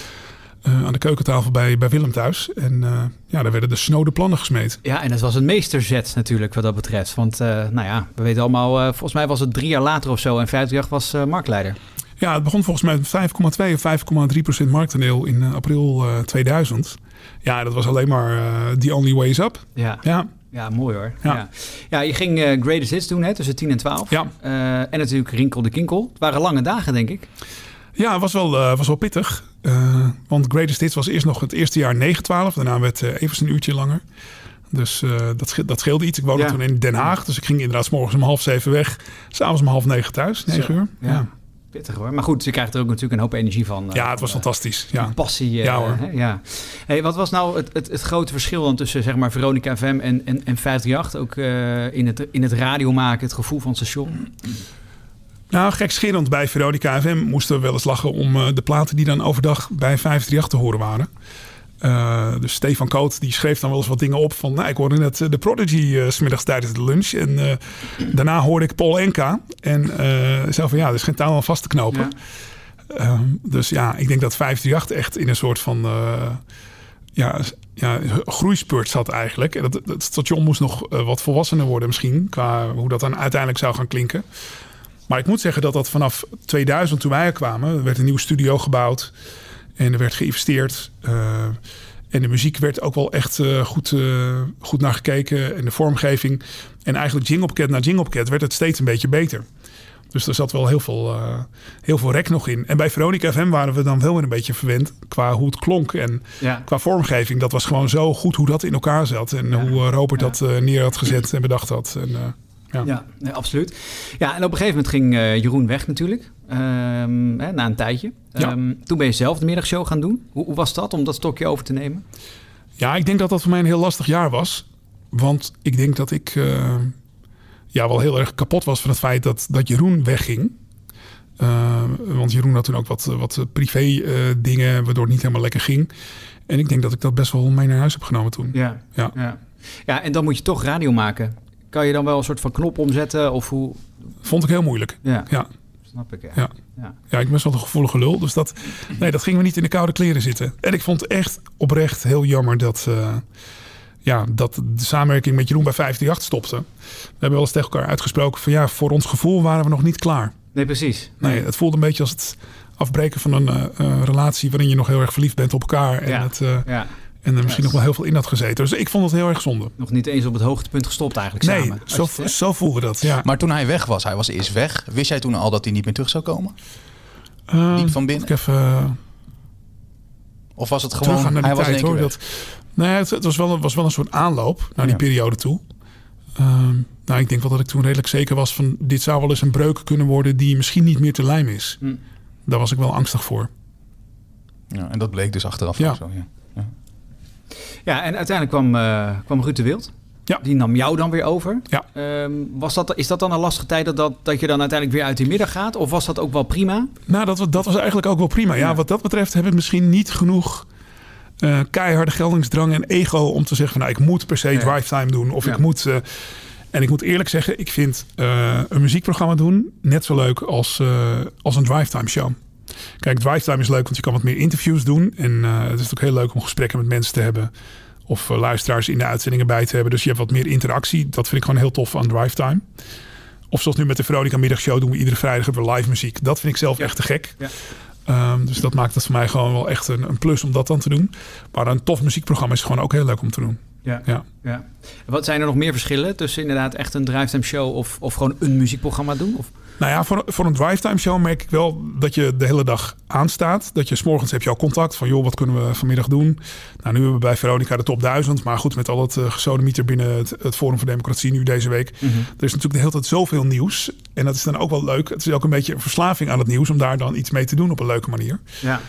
Aan de keukentafel bij, bij Willem thuis. En ja, daar werden de snode plannen gesmeed. Ja, en dat was een meesterzet natuurlijk wat dat betreft. Want nou ja, we weten allemaal, volgens mij was het drie jaar later of zo. En 538 was marktleider. Ja, het begon volgens mij met 5,2 of 5,3 procent marktaandeel in april eh, 2000. Ja, dat was alleen maar eh the only way is up. Ja. Ja. Ja, mooi hoor. Ja. Ja, ja. je ging eh, Greatest Hits doen hè, tussen 10 en 12. Ja. Eh, en natuurlijk Rinkel de Kinkel. Het waren lange dagen, denk ik. Ja, het was wel, was wel pittig. Want Greatest Hits was eerst nog het eerste jaar 9-12. Daarna werd even een uurtje langer. Dus dat, dat scheelde iets. Ik woonde Ja. toen in Den Haag. Dus ik ging inderdaad 's morgens om half zeven weg. S'avonds om half negen thuis. Negen uur. ja. Pittig hoor. Maar goed, ze krijgt er ook natuurlijk een hoop energie van. Ja, het was fantastisch. Ja. Passie. Ja, hoor. hè, ja. Hey, wat was nou het, het, het grote verschil dan tussen zeg maar Veronica FM en, en, en 538? Ook eh, in, het, in het radio maken, het gevoel van het station? Nou, gekscherend bij Veronica FM moesten we wel eens lachen om eh, de platen die dan overdag bij 538 te horen waren. Eh, dus Stefan Koot die schreef dan wel eens wat dingen op van... Nou, ik hoorde net de Prodigy 's smiddags tijdens de lunch. En daarna hoorde ik Paul Enka. En zei van ja, er is geen taal aan vast te knopen. Ehm, dus ja, ik denk dat 538 echt in een soort van... ja, ja, groeispurt zat eigenlijk. En dat, het station moest nog eh, wat volwassener worden misschien... qua hoe dat dan uiteindelijk zou gaan klinken. Maar ik moet zeggen dat dat vanaf 2000, toen wij er kwamen... er werd een nieuwe studio gebouwd... en er werd geïnvesteerd... eh, en de muziek werd ook wel echt eh, goed, goed naar gekeken. En de vormgeving. En eigenlijk Jinglecat na Jinglecat werd het steeds een beetje beter. Dus er zat wel heel veel, eh, heel veel rek nog in. En bij Veronica FM waren we dan wel weer een beetje verwend qua hoe het klonk. En Ja. qua vormgeving. Dat was gewoon zo goed hoe dat in elkaar zat. En hoe eh, Robert dat eh, neer had gezet en bedacht had. En, ja. Nee, absoluut. Ja, en op een gegeven moment ging Jeroen weg natuurlijk. Ehm, hè, na een tijdje. Ja. Ehm, toen ben je zelf de middagshow gaan doen. Hoe, hoe was dat om dat stokje over te nemen? Ja, ik denk dat dat voor mij een heel lastig jaar was. Want ik denk dat ik ja, wel heel erg kapot was van het feit dat, dat Jeroen wegging. Eh, want Jeroen had toen ook wat, wat privé eh, dingen, waardoor het niet helemaal lekker ging. En ik denk dat ik dat best wel mee naar huis heb genomen toen. Ja. Ja. Ja. ja, en dan moet je toch radio maken. Kan je dan wel een soort van knop omzetten? Of hoe? Vond ik heel moeilijk. Ja, Ja. snap ik. Ja. Ja. Ja. Ik ben wel een gevoelige lul. Dus dat, nee, dat gingen we niet in de koude kleren zitten. En ik vond het echt oprecht heel jammer dat, eh, ja, dat de samenwerking met Jeroen bij 538 stopte. We hebben wel eens tegen elkaar uitgesproken van ja, voor ons gevoel waren we nog niet klaar. Nee, precies. Nee, het voelde een beetje als het afbreken van een eh, eh, relatie waarin je nog heel erg verliefd bent op elkaar. En, Ja. het, eh, Ja. en er misschien nog wel heel veel in had gezeten. Dus ik vond het heel erg zonde. Nog niet eens op het hoogtepunt gestopt eigenlijk Nee, samen. zo, het- zo voelde dat. Ja. Maar toen hij weg was, hij was eerst weg. Wist jij toen al dat hij niet meer terug zou komen? Eh, Diep van binnen? Ik even eh, Of was het gewoon, hij was in tijd één keer hoor. weg? Nee, het, het was wel, het was wel een soort aanloop naar die Ja. periode toe. Ehm, nou, ik denk wel dat ik toen redelijk zeker was van dit zou wel eens een breuk kunnen worden die misschien niet meer te lijm is. Hm. Daar was ik wel angstig voor. Ja, en dat bleek dus achteraf Ja. ook zo. Ja. Ja, en uiteindelijk kwam, eh, kwam Ruud de Wild. Ja. Die nam jou dan weer over. Ja. Ehm, was dat, is dat dan een lastige tijd dat, dat, dat je dan uiteindelijk weer uit die middag gaat? Of was dat ook wel prima? Nou, dat, dat was eigenlijk ook wel prima. Ja, wat dat betreft heb ik misschien niet genoeg eh, keiharde geldingsdrang en ego om te zeggen van nou, ik moet per se Ja. drive time doen. Of Ja. ik moet. eh, en ik moet eerlijk zeggen, ik vind eh, een muziekprogramma doen net zo leuk als, als een drive time show. Kijk, drive time is leuk, want je kan wat meer interviews doen. En het is ook heel leuk om gesprekken met mensen te hebben. Of luisteraars in de uitzendingen bij te hebben. Dus je hebt wat meer interactie. Dat vind ik gewoon heel tof aan drive time. Of zoals nu met de Veronica Middagshow doen we iedere vrijdag hebben we live muziek. Dat vind ik zelf echt te gek. Ja. Ehm, dus dat maakt het voor mij gewoon wel echt een, een plus om dat dan te doen. Maar een tof muziekprogramma is gewoon ook heel leuk om te doen. Ja. Ja. ja. Wat zijn er nog meer verschillen tussen inderdaad echt een drivetime show of, of gewoon een muziekprogramma doen? Of? Nou ja, voor, voor een drive-time show merk ik wel dat je de hele dag aanstaat. Dat je s'morgens heb je al contact van, joh, wat kunnen we vanmiddag doen? Nou, nu hebben we bij Veronica de top 1000. Maar goed, met al het uh, gesodemieter binnen het, het Forum voor Democratie nu deze week. Mhm. Er is natuurlijk de hele tijd zoveel nieuws. En dat is dan ook wel leuk. Het is ook een beetje een verslaving aan het nieuws om daar dan iets mee te doen op een leuke manier. Ja.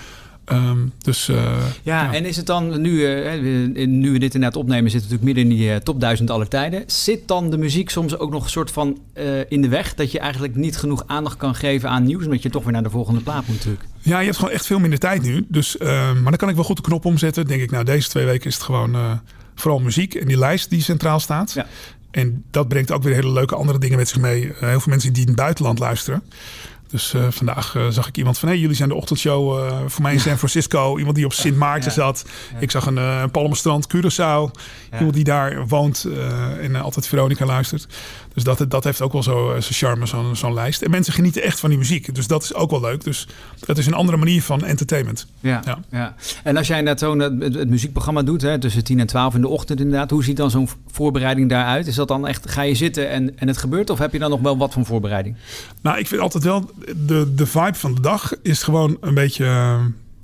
Um, dus, uh, ja, ja, en is het dan nu, uh, nu we dit inderdaad opnemen, zitten we natuurlijk midden in die uh, top 1000 aller tijden. Zit dan de muziek soms ook nog een soort van uh, in de weg dat je eigenlijk niet genoeg aandacht kan geven aan nieuws, omdat je toch weer naar de volgende plaat moet natuurlijk? Ja, je hebt gewoon echt veel minder tijd nu. Dus, uh, maar dan kan ik wel goed de knop omzetten. Denk ik, nou, deze twee weken is het gewoon uh, vooral muziek en die lijst die centraal staat. Ja. En dat brengt ook weer hele leuke andere dingen met zich mee. Uh, heel veel mensen die in het buitenland luisteren. Dus uh, vandaag uh, zag ik iemand van... hey, jullie zijn de ochtendshow uh, voor mij in San Francisco. Iemand die op Sint Maarten ja. zat. Ja. Ik zag een uh, Palmenstrand, Curaçao. Iemand die daar woont en altijd Veronica luistert. Dus dat, dat heeft ook wel zo zijn charme, zo'n zo lijst. En mensen genieten echt van die muziek. Dus dat is ook wel leuk. Dus het is een andere manier van entertainment. Ja, ja. ja. En als jij net zo'n het, het, muziekprogramma doet... Hè, tussen 10 en 12 in de ochtend inderdaad... hoe ziet dan zo'n voorbereiding daaruit? Is dat dan echt, ga je zitten en, en het gebeurt? Of heb je dan nog wel wat van voorbereiding? Nou, ik vind altijd wel... de, de vibe van de dag is gewoon een beetje...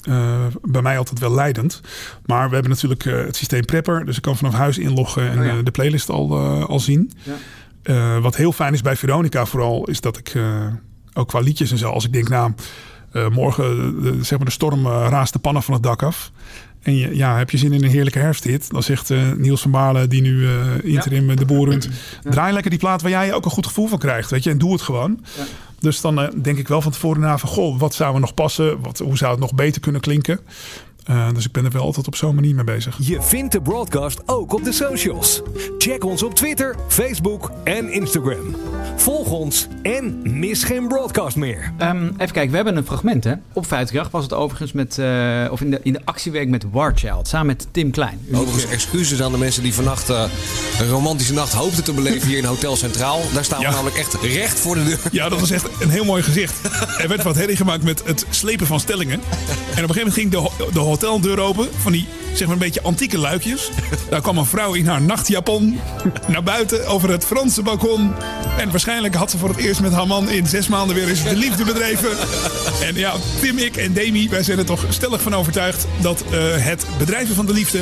Uh, bij mij altijd wel leidend. Maar we hebben natuurlijk uh, het systeem Prepper. Dus ik kan vanaf huis inloggen en oh ja. uh, de playlist al, al zien. Ja. Wat heel fijn is bij Veronica vooral... is dat ik Ook qua liedjes en zo. Als ik denk, nou, eh, morgen eh, de, zeg maar de storm eh, raast de pannen van het dak af. En je, ja, heb je zin in een heerlijke herfsthit? Dan zegt eh, Niels van Baarle, die nu eh, interim eh, de boer runt... draai lekker die plaat waar jij ook een goed gevoel van krijgt. Weet je? En doe het gewoon. Dus dan eh, denk ik wel van tevoren na van... goh, wat zou er nog passen? Wat, hoe zou het nog beter kunnen klinken? Eh, dus ik ben er wel altijd op zo'n manier mee bezig. Je vindt de broadcast ook op de socials. Check ons op Twitter, Facebook en Instagram. Volg ons en mis geen broadcast meer. Ehm, even kijken, we hebben een fragment hè. Op 50 was het overigens met, eh, of in de, in de actiewerk met Warchild, samen met Tim Klein. Overigens excuses aan de mensen die vannacht eh, een romantische nacht hoopten te beleven hier in Hotel Centraal. Daar staan we namelijk echt recht voor de deur. Ja, dat was echt een heel mooi gezicht. Er werd wat herrie gemaakt met het slepen van stellingen. En op een gegeven moment ging de, ho- de hoteldeur open. Van die, zeg maar, een beetje antieke luikjes. Daar kwam een vrouw in haar nachtjapon naar buiten over het Franse balkon. En waarschijnlijk had ze voor het eerst met haar man in zes maanden weer eens de liefde bedreven. En ja, Tim, ik en Demi, wij zijn er toch stellig van overtuigd dat eh, het bedrijven van de liefde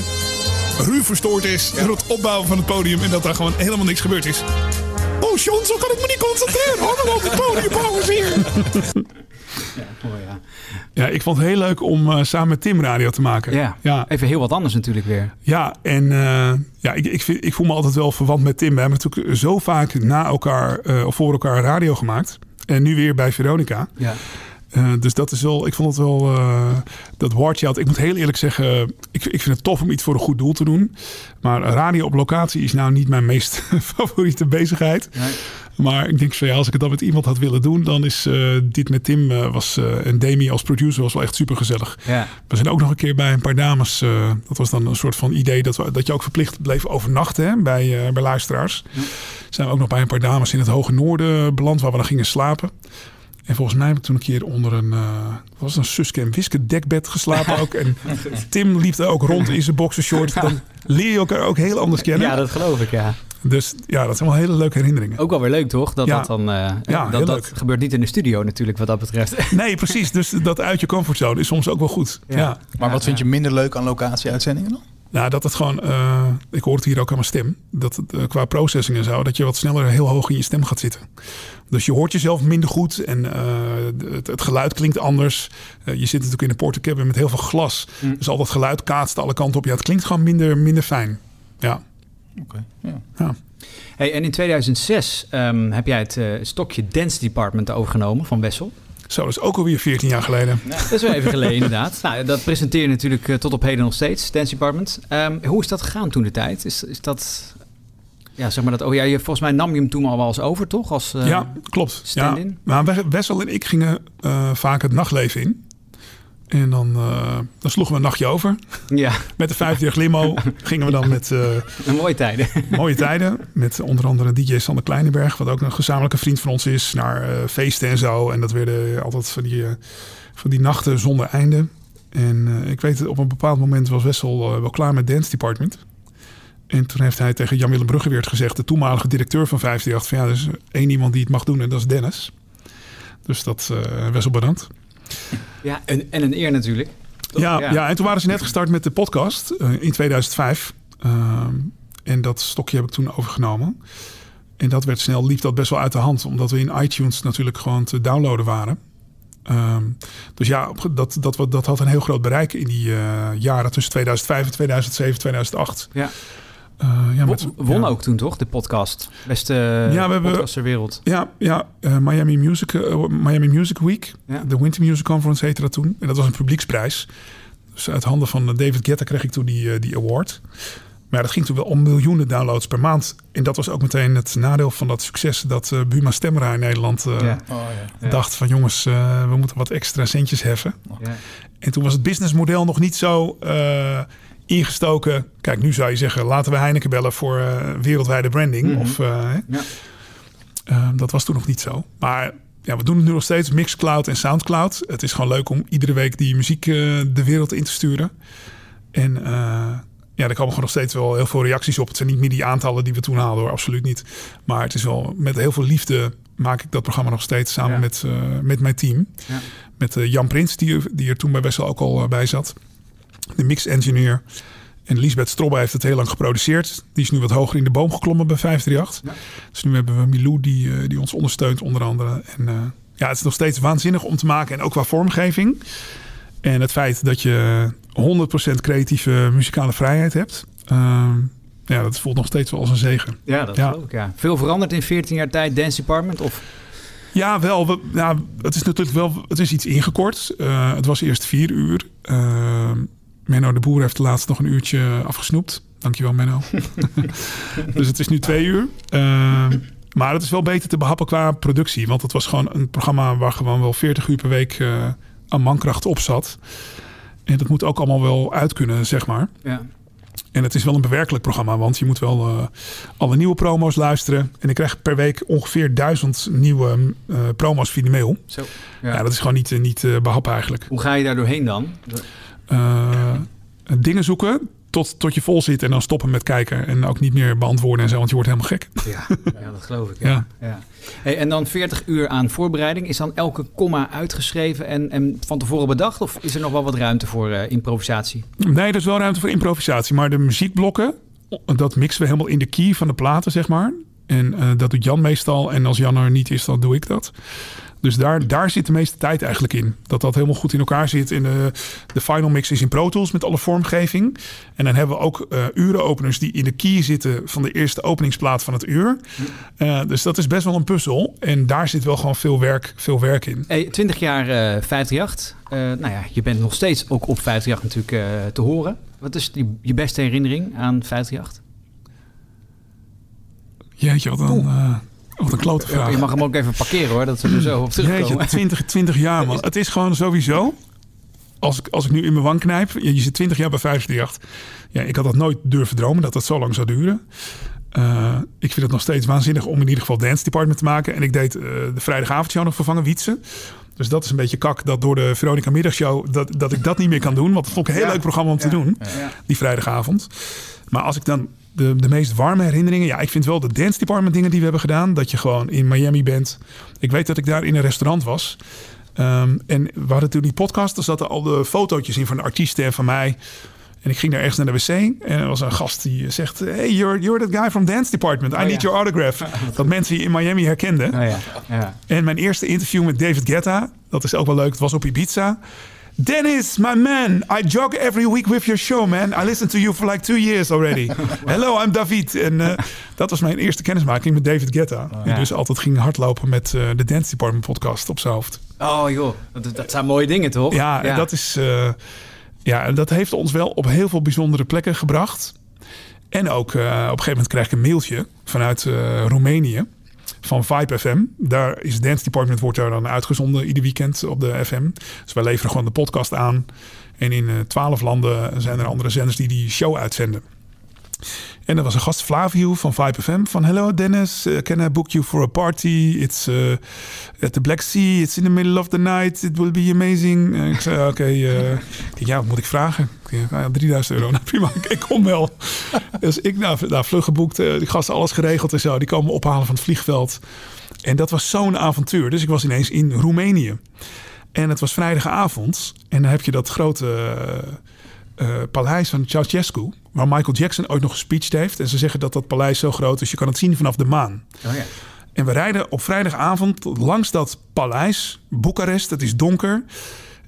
ruw verstoord is door het opbouwen van het podium. En dat daar gewoon helemaal niks gebeurd is. Oh, John, zo kan ik me niet concentreren. Handen op het podium, bouwen hier. Mooi, ja. Ja, ik vond het heel leuk om eh, samen met Tim radio te maken. Ja, ja. even heel wat anders natuurlijk weer. Ja, en eh, ja, ik, ik, vind, ik voel me altijd wel verwant met Tim. We hebben natuurlijk zo vaak na elkaar eh, of voor elkaar radio gemaakt. En nu weer bij Veronica. Ja. Dus dat is wel, ik vond het wel, eh, dat Warchild. Ik moet heel eerlijk zeggen, ik, ik vind het tof om iets voor een goed doel te doen. Maar radio op locatie is nou niet mijn meest favoriete bezigheid. Maar ik denk van ja, als ik het dan met iemand had willen doen, dan is eh, dit met Tim eh, was, eh, en Demi als producer was wel echt super gezellig. Ja. We zijn ook nog een keer bij een paar dames. dat was dan een soort van idee dat, we, dat je ook verplicht bleef overnachten hè, bij, bij luisteraars. Zijn we ook nog bij een paar dames in het hoge noorden beland waar we dan gingen slapen. En volgens mij heb ik toen een keer onder een, wat was een Suske en Wiske dekbed geslapen ook. En Tim liep er ook rond in zijn boxershort. Dan leer je elkaar ook heel anders kennen. Ja, dat geloof ik, ja. Dus ja, dat zijn wel hele leuke herinneringen. Ook wel weer leuk, toch? Dat Ja. dat dan. eh, Ja, dat, heel dat gebeurt niet in de studio natuurlijk, wat dat betreft. Nee, precies. Dus dat uit je comfortzone is soms ook wel goed. Ja. Maar wat vind je minder leuk aan locatie-uitzendingen dan? Nou, dat het gewoon, eh, ik hoor het hier ook aan mijn stem, dat het eh, qua processing en zo, dat je wat sneller heel hoog in je stem gaat zitten. Dus je hoort jezelf minder goed en eh, het, het geluid klinkt anders. Je zit natuurlijk in een portacabin met heel veel glas, Mm. dus al dat geluid kaatst alle kanten op. Ja, het klinkt gewoon minder, minder fijn. Ja. Ja. Hey, en in 2006 ehm, heb jij het eh, stokje Dance Department overgenomen van Wessel. Zo, dat is ook alweer 14 jaar geleden. Dat is wel even geleden, inderdaad. Nou, dat presenteer je natuurlijk eh, tot op heden nog steeds, Dance Department. Ehm, hoe is dat gegaan toen de tijd? Is, is dat... Ja, zeg maar dat... Oh ja, je, volgens mij nam je hem toen al wel eens over, toch? Als, eh, ja, klopt. Ja. Maar we- Wessel en ik gingen eh, vaak het nachtleven in. En dan, eh, dan sloegen we een nachtje over. Ja. Met de 50 limo gingen we dan met... Een mooie tijden. mooie tijden. Met onder andere DJ Sander Kleinenberg. Wat ook een gezamenlijke vriend van ons is. Naar eh, feesten en zo. En dat werden altijd van die, eh, van die nachten zonder einde. En eh, ik weet, op een bepaald moment was Wessel eh, wel klaar met Dance Department. En toen heeft hij tegen Jan-Willem Bruggeweert gezegd... de toenmalige directeur van 538... van ja, er is één iemand die het mag doen en dat is Dennis. Dus dat eh Wessel bedankt. Ja, en, en een eer natuurlijk. Toch? Ja, ja. en toen waren ze net gestart met de podcast eh, in 2005. Ehm, en dat stokje heb ik toen overgenomen. En dat werd snel, liep dat best wel uit de hand. Omdat we in iTunes natuurlijk gewoon te downloaden waren. Ehm, dus ja, dat, dat, dat had een heel groot bereik in die eh, jaren tussen 2005 en 2007, 2008. Ja. Eh, ja, met, Won, ja. ook toen toch, de podcast? Beste Ja, we hebben- podcast ter wereld. Ja, ja eh, Miami, Music, eh, Miami Music Week. Ja. De Winter Music Conference heette dat toen. En dat was een publieksprijs. Dus uit handen van David Guetta kreeg ik toen die, die award. Maar dat ging toen wel om miljoenen downloads per maand. En dat was ook meteen het nadeel van dat succes... dat Buma Stemra in Nederland eh. Oh, dacht van... jongens, eh, we moeten wat extra centjes heffen. Ja. En toen was het businessmodel nog niet zo eh, ingestoken. Kijk, nu zou je zeggen, laten we Heineken bellen voor eh, wereldwijde branding. Mhm. Of, eh? Ja. Eh, dat was toen nog niet zo. Maar ja, we doen het nu nog steeds, Mixcloud en Soundcloud. Het is gewoon leuk om iedere week die muziek eh, de wereld in te sturen. En ja, er komen gewoon nog steeds wel heel veel reacties op. Het zijn niet meer die aantallen die we toen haalden hoor, absoluut niet. Maar het is wel met heel veel liefde maak ik dat programma nog steeds samen Ja. met, met mijn team. Ja. Met Jan Prins, die, er- die er toen bij Wessel ook al bij zat. De mix-engineer. En Lisbeth Strobbe heeft het heel lang geproduceerd. Die is nu wat hoger in de boom geklommen bij 538. Dus nu hebben we Milou die, eh, die ons ondersteunt onder andere. En eh, ja, het is nog steeds waanzinnig om te maken. En ook qua vormgeving. En het feit dat je 100% creatieve muzikale vrijheid hebt. ehm, ja, dat voelt nog steeds wel als een zegen. Ja, dat geloof ik, ja. Veel veranderd in 14 jaar tijd, Dance Department? Of... Ja, wel. We, ja, het is natuurlijk wel het is iets ingekort. Eh, het was eerst vier uur. Uh, Menno de Boer heeft laatst nog een uurtje afgesnoept. Dankjewel, Menno. dus het is nu twee uur. Uh, maar het is wel beter te behappen qua productie. Want het was gewoon een programma waar gewoon wel 40 uur per week uh, aan mankracht op zat. En dat moet ook allemaal wel uit kunnen, zeg maar. Ja. En het is wel een bewerkelijk programma, want je moet wel uh, alle nieuwe promo's luisteren. En ik krijg per week ongeveer duizend nieuwe uh, promo's via de mail. Zo, ja. ja dat is gewoon niet, uh, niet behappen eigenlijk. Hoe ga je daar doorheen dan? Dingen zoeken tot, tot je vol zit en dan stoppen met kijken. En ook niet meer beantwoorden en zo, want je wordt helemaal gek. Ja, ja dat geloof ik. Ja. ja. ja. Hey, en dan 40 uur aan voorbereiding. Is dan elke komma uitgeschreven en, en van tevoren bedacht? Of is er nog wel wat ruimte voor uh, improvisatie? Nee, er is wel ruimte voor improvisatie. Maar de muziekblokken, dat mixen we helemaal in de key van de platen, zeg maar. En uh, dat doet Jan meestal. En als Jan er niet is, dan doe ik dat. Dus daar, daar zit de meeste tijd eigenlijk in. Dat dat helemaal goed in elkaar zit. In de, de final mix is in Pro Tools met alle vormgeving. En dan hebben we ook uh, urenopeners die in de key zitten van de eerste openingsplaat van het uur. Uh, dus dat is best wel een puzzel. En daar zit wel gewoon veel werk, veel werk in. Hey, 20 jaar uh, 538. nou ja, je bent nog steeds ook op 538 natuurlijk te horen. Wat is die, je beste herinnering aan 538? Jeetje, wat. Uh, wat een klote vraag. Je mag hem ook even parkeren hoor, dat ze er zo op terugkomen. Jeetje, 20, 20 jaar man. Het is gewoon sowieso, als ik, als ik nu in mijn wang knijp, je, je zit 20 jaar bij 538. Ja, ik had dat nooit durven dromen dat dat zo lang zou duren. Uh, ik vind het nog steeds waanzinnig om in ieder geval Dance Department te maken. En ik deed uh, de vrijdagavondshow nog vervangen, Wietsen. Dus dat is een beetje kak dat door de Veronica Middagshow... dat, dat ik dat niet meer kan doen. Want dat vond ik een heel ja. leuk programma om te ja. doen, ja. die vrijdagavond. Maar als ik dan de, de meest warme herinneringen... Ja, ik vind wel de Dance Department dingen die we hebben gedaan. Dat je gewoon in Miami bent. Ik weet dat ik daar in een restaurant was. Um, en we hadden toen die podcast. Daar zaten al de fotootjes in van de artiesten en van mij... En ik ging daar ergens naar de wc en er was een gast die zegt... Hey, you're, you're that guy from Dance Department. I Oh, need ja. your autograph. dat mensen je in Miami herkenden. Oh, ja. Ja. En mijn eerste interview met David Guetta, dat is ook wel leuk, het was op Ibiza. Dennis, my man, I jog every week with your show, man. I listen to you for like two years already. Hello, I'm David. En uh, dat was mijn eerste kennismaking met David Guetta. Oh, die ja. dus altijd ging hardlopen met uh, de Dance Department podcast op zijn hoofd. Oh joh, dat, dat zijn mooie dingen toch? Ja, en dat is... Uh, ja, en dat heeft ons wel op heel veel bijzondere plekken gebracht. En ook uh, op een gegeven moment krijg ik een mailtje vanuit uh, Roemenië van Vibe FM. Daar is Dance Department wordt daar dan uitgezonden ieder weekend op de FM. Dus wij leveren gewoon de podcast aan. En in twaalf landen zijn er andere zenders die die show uitzenden. En er was een gast, Flavio van Vibe FM. Van, hello Dennis, uh, can I book you for a party? It's uh, at the Black Sea. It's in the middle of the night. It will be amazing. Ik zei, oké. Okay, ja, wat moet ik vragen? Ja, 3000 euro. Nou, prima, ik kom wel. dus ik nou, nou vlug geboekt. die gasten alles geregeld en zo. Die komen ophalen van het vliegveld. En dat was zo'n avontuur. Dus ik was ineens in Roemenië. En het was vrijdagavond. En dan heb je dat grote... Paleis van Ceausescu, waar Michael Jackson ooit nog gespeecht heeft. En ze zeggen dat dat paleis zo groot is, je kan het zien vanaf de maan. Oh ja. En we rijden op vrijdagavond langs dat paleis, Boekarest, het is donker.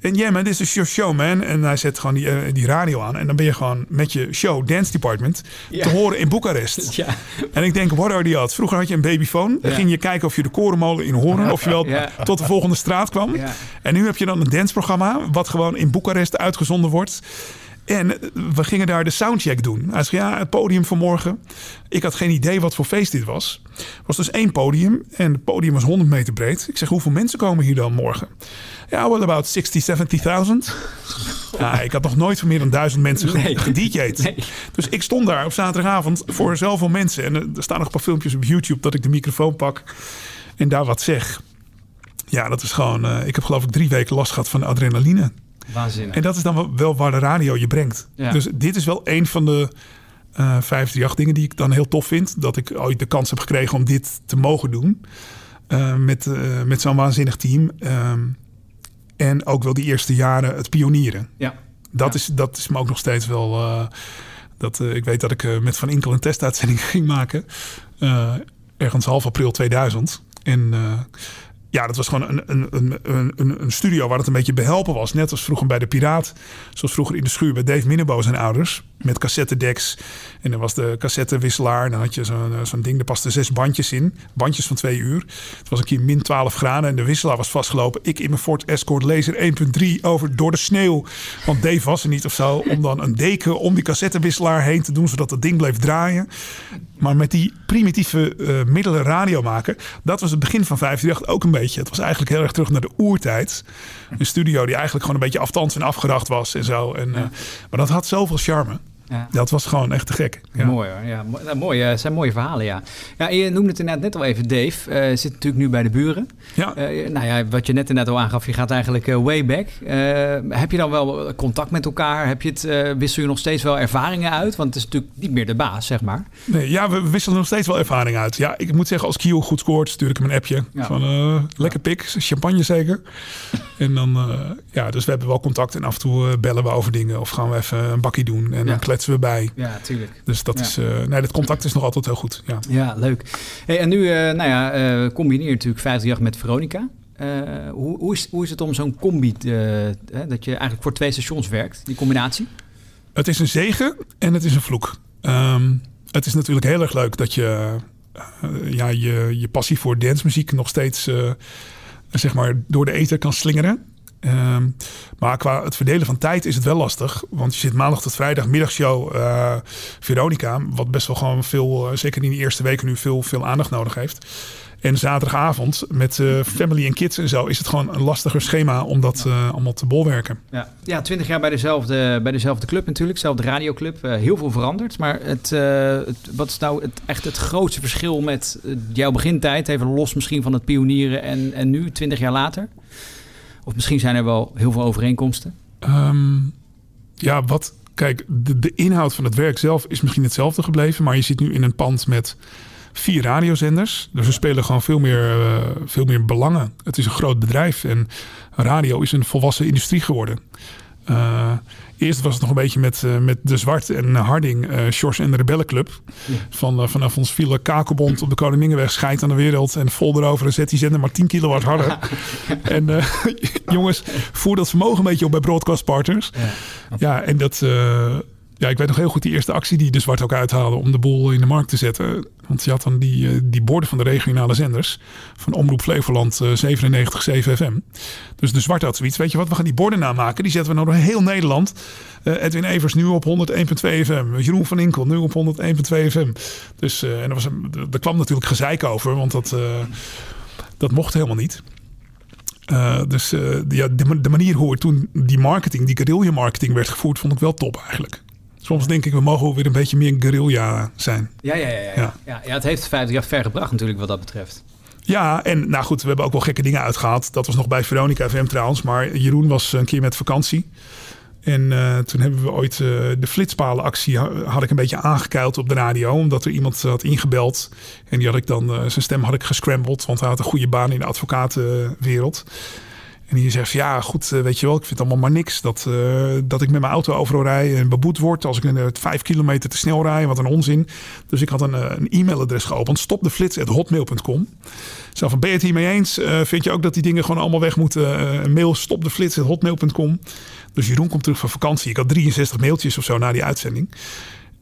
En yeah man, this is your show man. En hij zet gewoon die, uh, die radio aan. En dan ben je gewoon met je show, Dance Department, ja. te horen in Boekarest. Ja. En ik denk, what are the odds? Vroeger had je een babyfoon. Dan ja. ging je kijken of je de korenmolen in horen. Of je wel tot de volgende straat kwam. En nu heb je dan een danceprogramma, wat gewoon in Boekarest uitgezonden wordt. En we gingen daar de soundcheck doen. Hij zei, ja, het podium van morgen. Ik had geen idee wat voor feest dit was. Er was dus één podium. En het podium was 100 meter breed. Ik zeg, hoeveel mensen komen hier dan morgen? Ja, well about 60, 70.000. Ja, ik had nog nooit van meer dan duizend mensen nee. gedj'd. Nee. Dus ik stond daar op zaterdagavond voor zoveel mensen. En er staan nog een paar filmpjes op YouTube dat ik de microfoon pak. En daar wat zeg. Ja, dat is gewoon... Uh, ik heb geloof ik drie weken last gehad van adrenaline. Waanzinnig. En dat is dan wel waar de radio je brengt. Ja. Dus dit is wel een van de uh, 538 dingen die ik dan heel tof vind. Dat ik ooit de kans heb gekregen om dit te mogen doen. Uh, met uh, met zo'n waanzinnig team. Um, en ook wel die eerste jaren het pionieren. Ja. Dat, ja. Is, dat is me ook nog steeds wel... uh, dat, ik weet dat ik met Van Inkel een testuitzending ging maken. ergens half april 2000. En ja, dat was gewoon een, een, een, een- een, studio waar het een beetje behelpen was. Net als vroeger bij de Piraat. Zoals vroeger in de schuur bij Dave Minnebo zijn ouders. Met cassettedecks. En dan was de cassettewisselaar. En dan had je zo'n eh, zo'n ding, daar pasten zes bandjes in. Bandjes van twee uur. Het was een keer min 12 graden en de wisselaar was vastgelopen. Ik in mijn Ford Escort Laser 1.3 over door de sneeuw. Want Dave was er niet of zo. Om dan een deken om die cassettewisselaar heen te doen. Zodat het ding bleef draaien. Maar met die primitieve eh, middelen radio maken. Dat was het begin van 538 ook een beetje. Het was eigenlijk heel erg terug naar de oertijd. Een studio die eigenlijk gewoon een beetje afstands en afgedacht was en zo. En, eh, maar dat had zoveel charme. Ja. Dat was gewoon echt te gek. Ja. Mooi hoor. Ja, nou, mooi. eh, Het zijn mooie verhalen, ja. ja. Je noemde het inderdaad net al even, Dave. eh, zit natuurlijk nu bij de buren. Ja. Eh, nou ja, wat je net inderdaad al aangaf, je gaat eigenlijk way back. Heb je dan wel contact met elkaar? Heb je het, wissel je nog steeds wel ervaringen uit? Want het is natuurlijk niet meer de baas, zeg maar. Nee, ja, we wisselen nog steeds wel ervaring uit. Ja, ik moet zeggen, als Kiel goed scoort, stuur ik hem een appje. Ja. Van lekker pik, champagne zeker. En dan, eh, ja, dus we hebben wel contact. En af en toe eh, bellen we over dingen. Of gaan we even een bakkie doen. En Ja. dan kletsen we bij. Ja, tuurlijk. Dus dat Ja. is, eh, nee, dat contact is nog altijd heel goed. Ja. Ja, leuk. Hey, en nu, nou ja, combineer je natuurlijk 538 met Veronica. Hoe, hoe, is, hoe is het om zo'n combi, te- dat je eigenlijk voor twee stations werkt, die combinatie? Het is een zegen en het is een vloek. Ehm, het is natuurlijk heel erg leuk dat je ja, je, je passie voor dancemuziek nog steeds zeg maar door de ether kan slingeren. Ehm, maar qua het verdelen van tijd is het wel lastig. Want je zit maandag tot vrijdag middagshow eh, Veronica. Wat best wel gewoon veel, eh, zeker in die eerste weken nu, veel, veel aandacht nodig heeft. En zaterdagavond met eh, family en kids en zo is het gewoon een lastiger schema om dat eh, allemaal te bolwerken. Ja, ja 20 jaar bij dezelfde, bij dezelfde club natuurlijk, dezelfde radioclub. Eh, heel veel veranderd. Maar het, het, wat is nou het, echt het grootste verschil met jouw begintijd? Even los misschien van het pionieren en, en nu, 20 jaar later? Of misschien zijn er wel heel veel overeenkomsten? Ehm, ja, wat. Kijk, de, de inhoud van het werk zelf is misschien hetzelfde gebleven. Maar je zit nu in een pand met vier radiozenders. Dus we spelen gewoon veel meer, eh, veel meer belangen. Het is een groot bedrijf en radio is een volwassen industrie geworden. Eh, eerst was het nog een beetje met, eh, met De Zwart en Harding, Sjors en de Rebellenclub. Van, vanaf ons viele kakelbond op de Koninginweg, scheidt aan de wereld. En vol erover en zet die zender maar 10 kilowatt harder. en jongens, voer dat vermogen een beetje op bij Broadcast Partners. Ja, en dat... eh, ja, ik weet nog heel goed die eerste actie die de Zwart ook uithaalde om de boel in de markt te zetten. Want je had dan die, eh, die borden van de regionale zenders van Omroep Flevoland eh 97.7 FM. Dus de Zwart had zoiets, weet je wat, we gaan die borden namaken. Die zetten we nou door heel Nederland. Eh, Edwin Evers nu op 101.2 FM. Jeroen van Inkel nu op 101.2 FM. Dus eh, en er, was er kwam natuurlijk gezeik over, want dat, eh, dat mocht helemaal niet. Eh, dus eh, ja, de, de manier hoe er toen die marketing, die guerrilla marketing werd gevoerd, vond ik wel top eigenlijk. Soms denk ik, we mogen wel weer een beetje meer guerrilla zijn. Ja, ja, ja. ja. ja. ja, het heeft 50 jaar ver gebracht natuurlijk wat dat betreft. Ja, en nou goed, we hebben ook wel gekke dingen uitgehaald. Dat was nog bij Veronica FM trouwens. Maar Jeroen was een keer met vakantie. En eh, toen hebben we ooit eh, de flitspalenactie ha- had ik een beetje aangekeild op de radio. Omdat er iemand had ingebeld. En die had ik dan, eh, zijn stem had ik gescrambled. Want hij had een goede baan in de advocatenwereld. En die zegt, ja goed, eh, weet je wel, ik vind het allemaal maar niks. Dat, eh, dat ik met mijn auto overal rij en beboet word als ik eh, vijf kilometer te snel rij. Wat een onzin. Dus ik had een, eh, een e-mailadres geopend. Stopdeflits.hotmail.com. Zo van, ben je het hiermee eens? Vind je ook dat die dingen gewoon allemaal weg moeten? Mail stopdeflits.hotmail.com. Dus Jeroen komt terug van vakantie. Ik had 63 mailtjes of zo na die uitzending.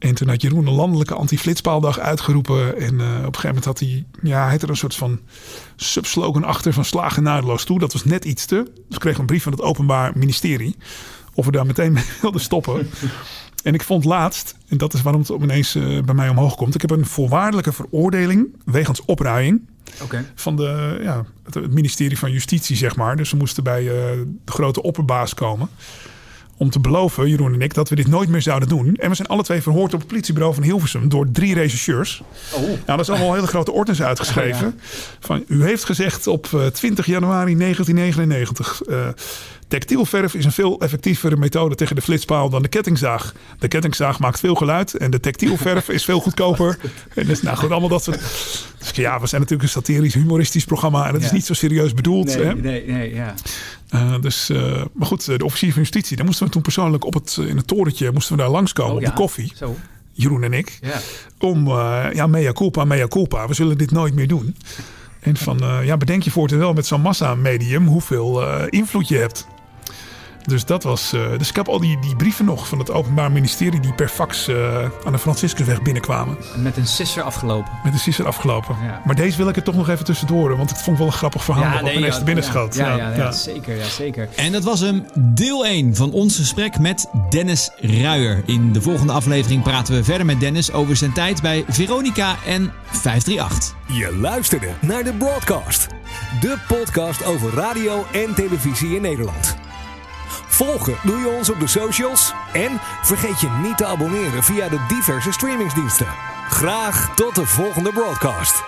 En toen had Jeroen een landelijke anti-flitspaaldag uitgeroepen. En eh, op een gegeven moment had hij, ja, hij had er een soort van subslogan achter van slagen naadloos toe. Dat was net iets te. Dus ik kreeg een brief van het Openbaar Ministerie. Of we daar meteen mee wilden stoppen. En ik vond laatst, en dat is waarom het ineens eh, bij mij omhoog komt. Ik heb een voorwaardelijke veroordeling wegens opruiing. Oké. Van de, ja, het, het ministerie van Justitie, zeg maar. Dus ze moesten bij eh, de grote opperbaas komen. Om te beloven, Jeroen en ik, dat we dit nooit meer zouden doen. En we zijn alle twee verhoord op het politiebureau van Hilversum door drie rechercheurs. Oh. Nou, dat is allemaal hele grote ordens uitgeschreven. Van, u heeft gezegd op eh, 20 januari 1999. Eh Textielverf is een veel effectievere methode tegen de flitspaal dan de kettingzaag. De kettingzaag maakt veel geluid en de textielverf is veel goedkoper. En dus, nou goed, allemaal dat soort. Dus ja, we zijn natuurlijk een satirisch, humoristisch programma en het is niet zo serieus bedoeld. Nee, hè? nee, nee, ja. Eh, dus, eh, maar goed, de officier van justitie, daar moesten we toen persoonlijk op het, in het torentje moesten we daar langskomen Oh, op ja. de koffie. Zo. Jeroen en ik. Ja. Om, eh, ja, mea culpa, mea culpa. We zullen dit nooit meer doen. En van, eh, ja, bedenk je voortaan wel met zo'n massamedium hoeveel eh, invloed je hebt. Dus dat was. eh, dus ik heb al die, die brieven nog van het Openbaar Ministerie die per fax eh, aan de Franciscusweg binnenkwamen. Met een sisser afgelopen. Met de sisser afgelopen. Ja. Maar deze wil ik er toch nog even tussendoor, want het vond ik wel een grappig verhaal wat nee, ineens ja, binnen ja, schoot. Ja, ja, ja, zeker, ja, zeker. En dat was hem, deel 1 van ons gesprek met Dennis Ruijer. In de volgende aflevering praten we verder met Dennis over zijn tijd bij Veronica en 538. Je luisterde naar de Broadcast. De podcast over radio en televisie in Nederland. Volgen doe je ons op de socials. En vergeet je niet te abonneren via de diverse streamingsdiensten. Graag tot de volgende broadcast.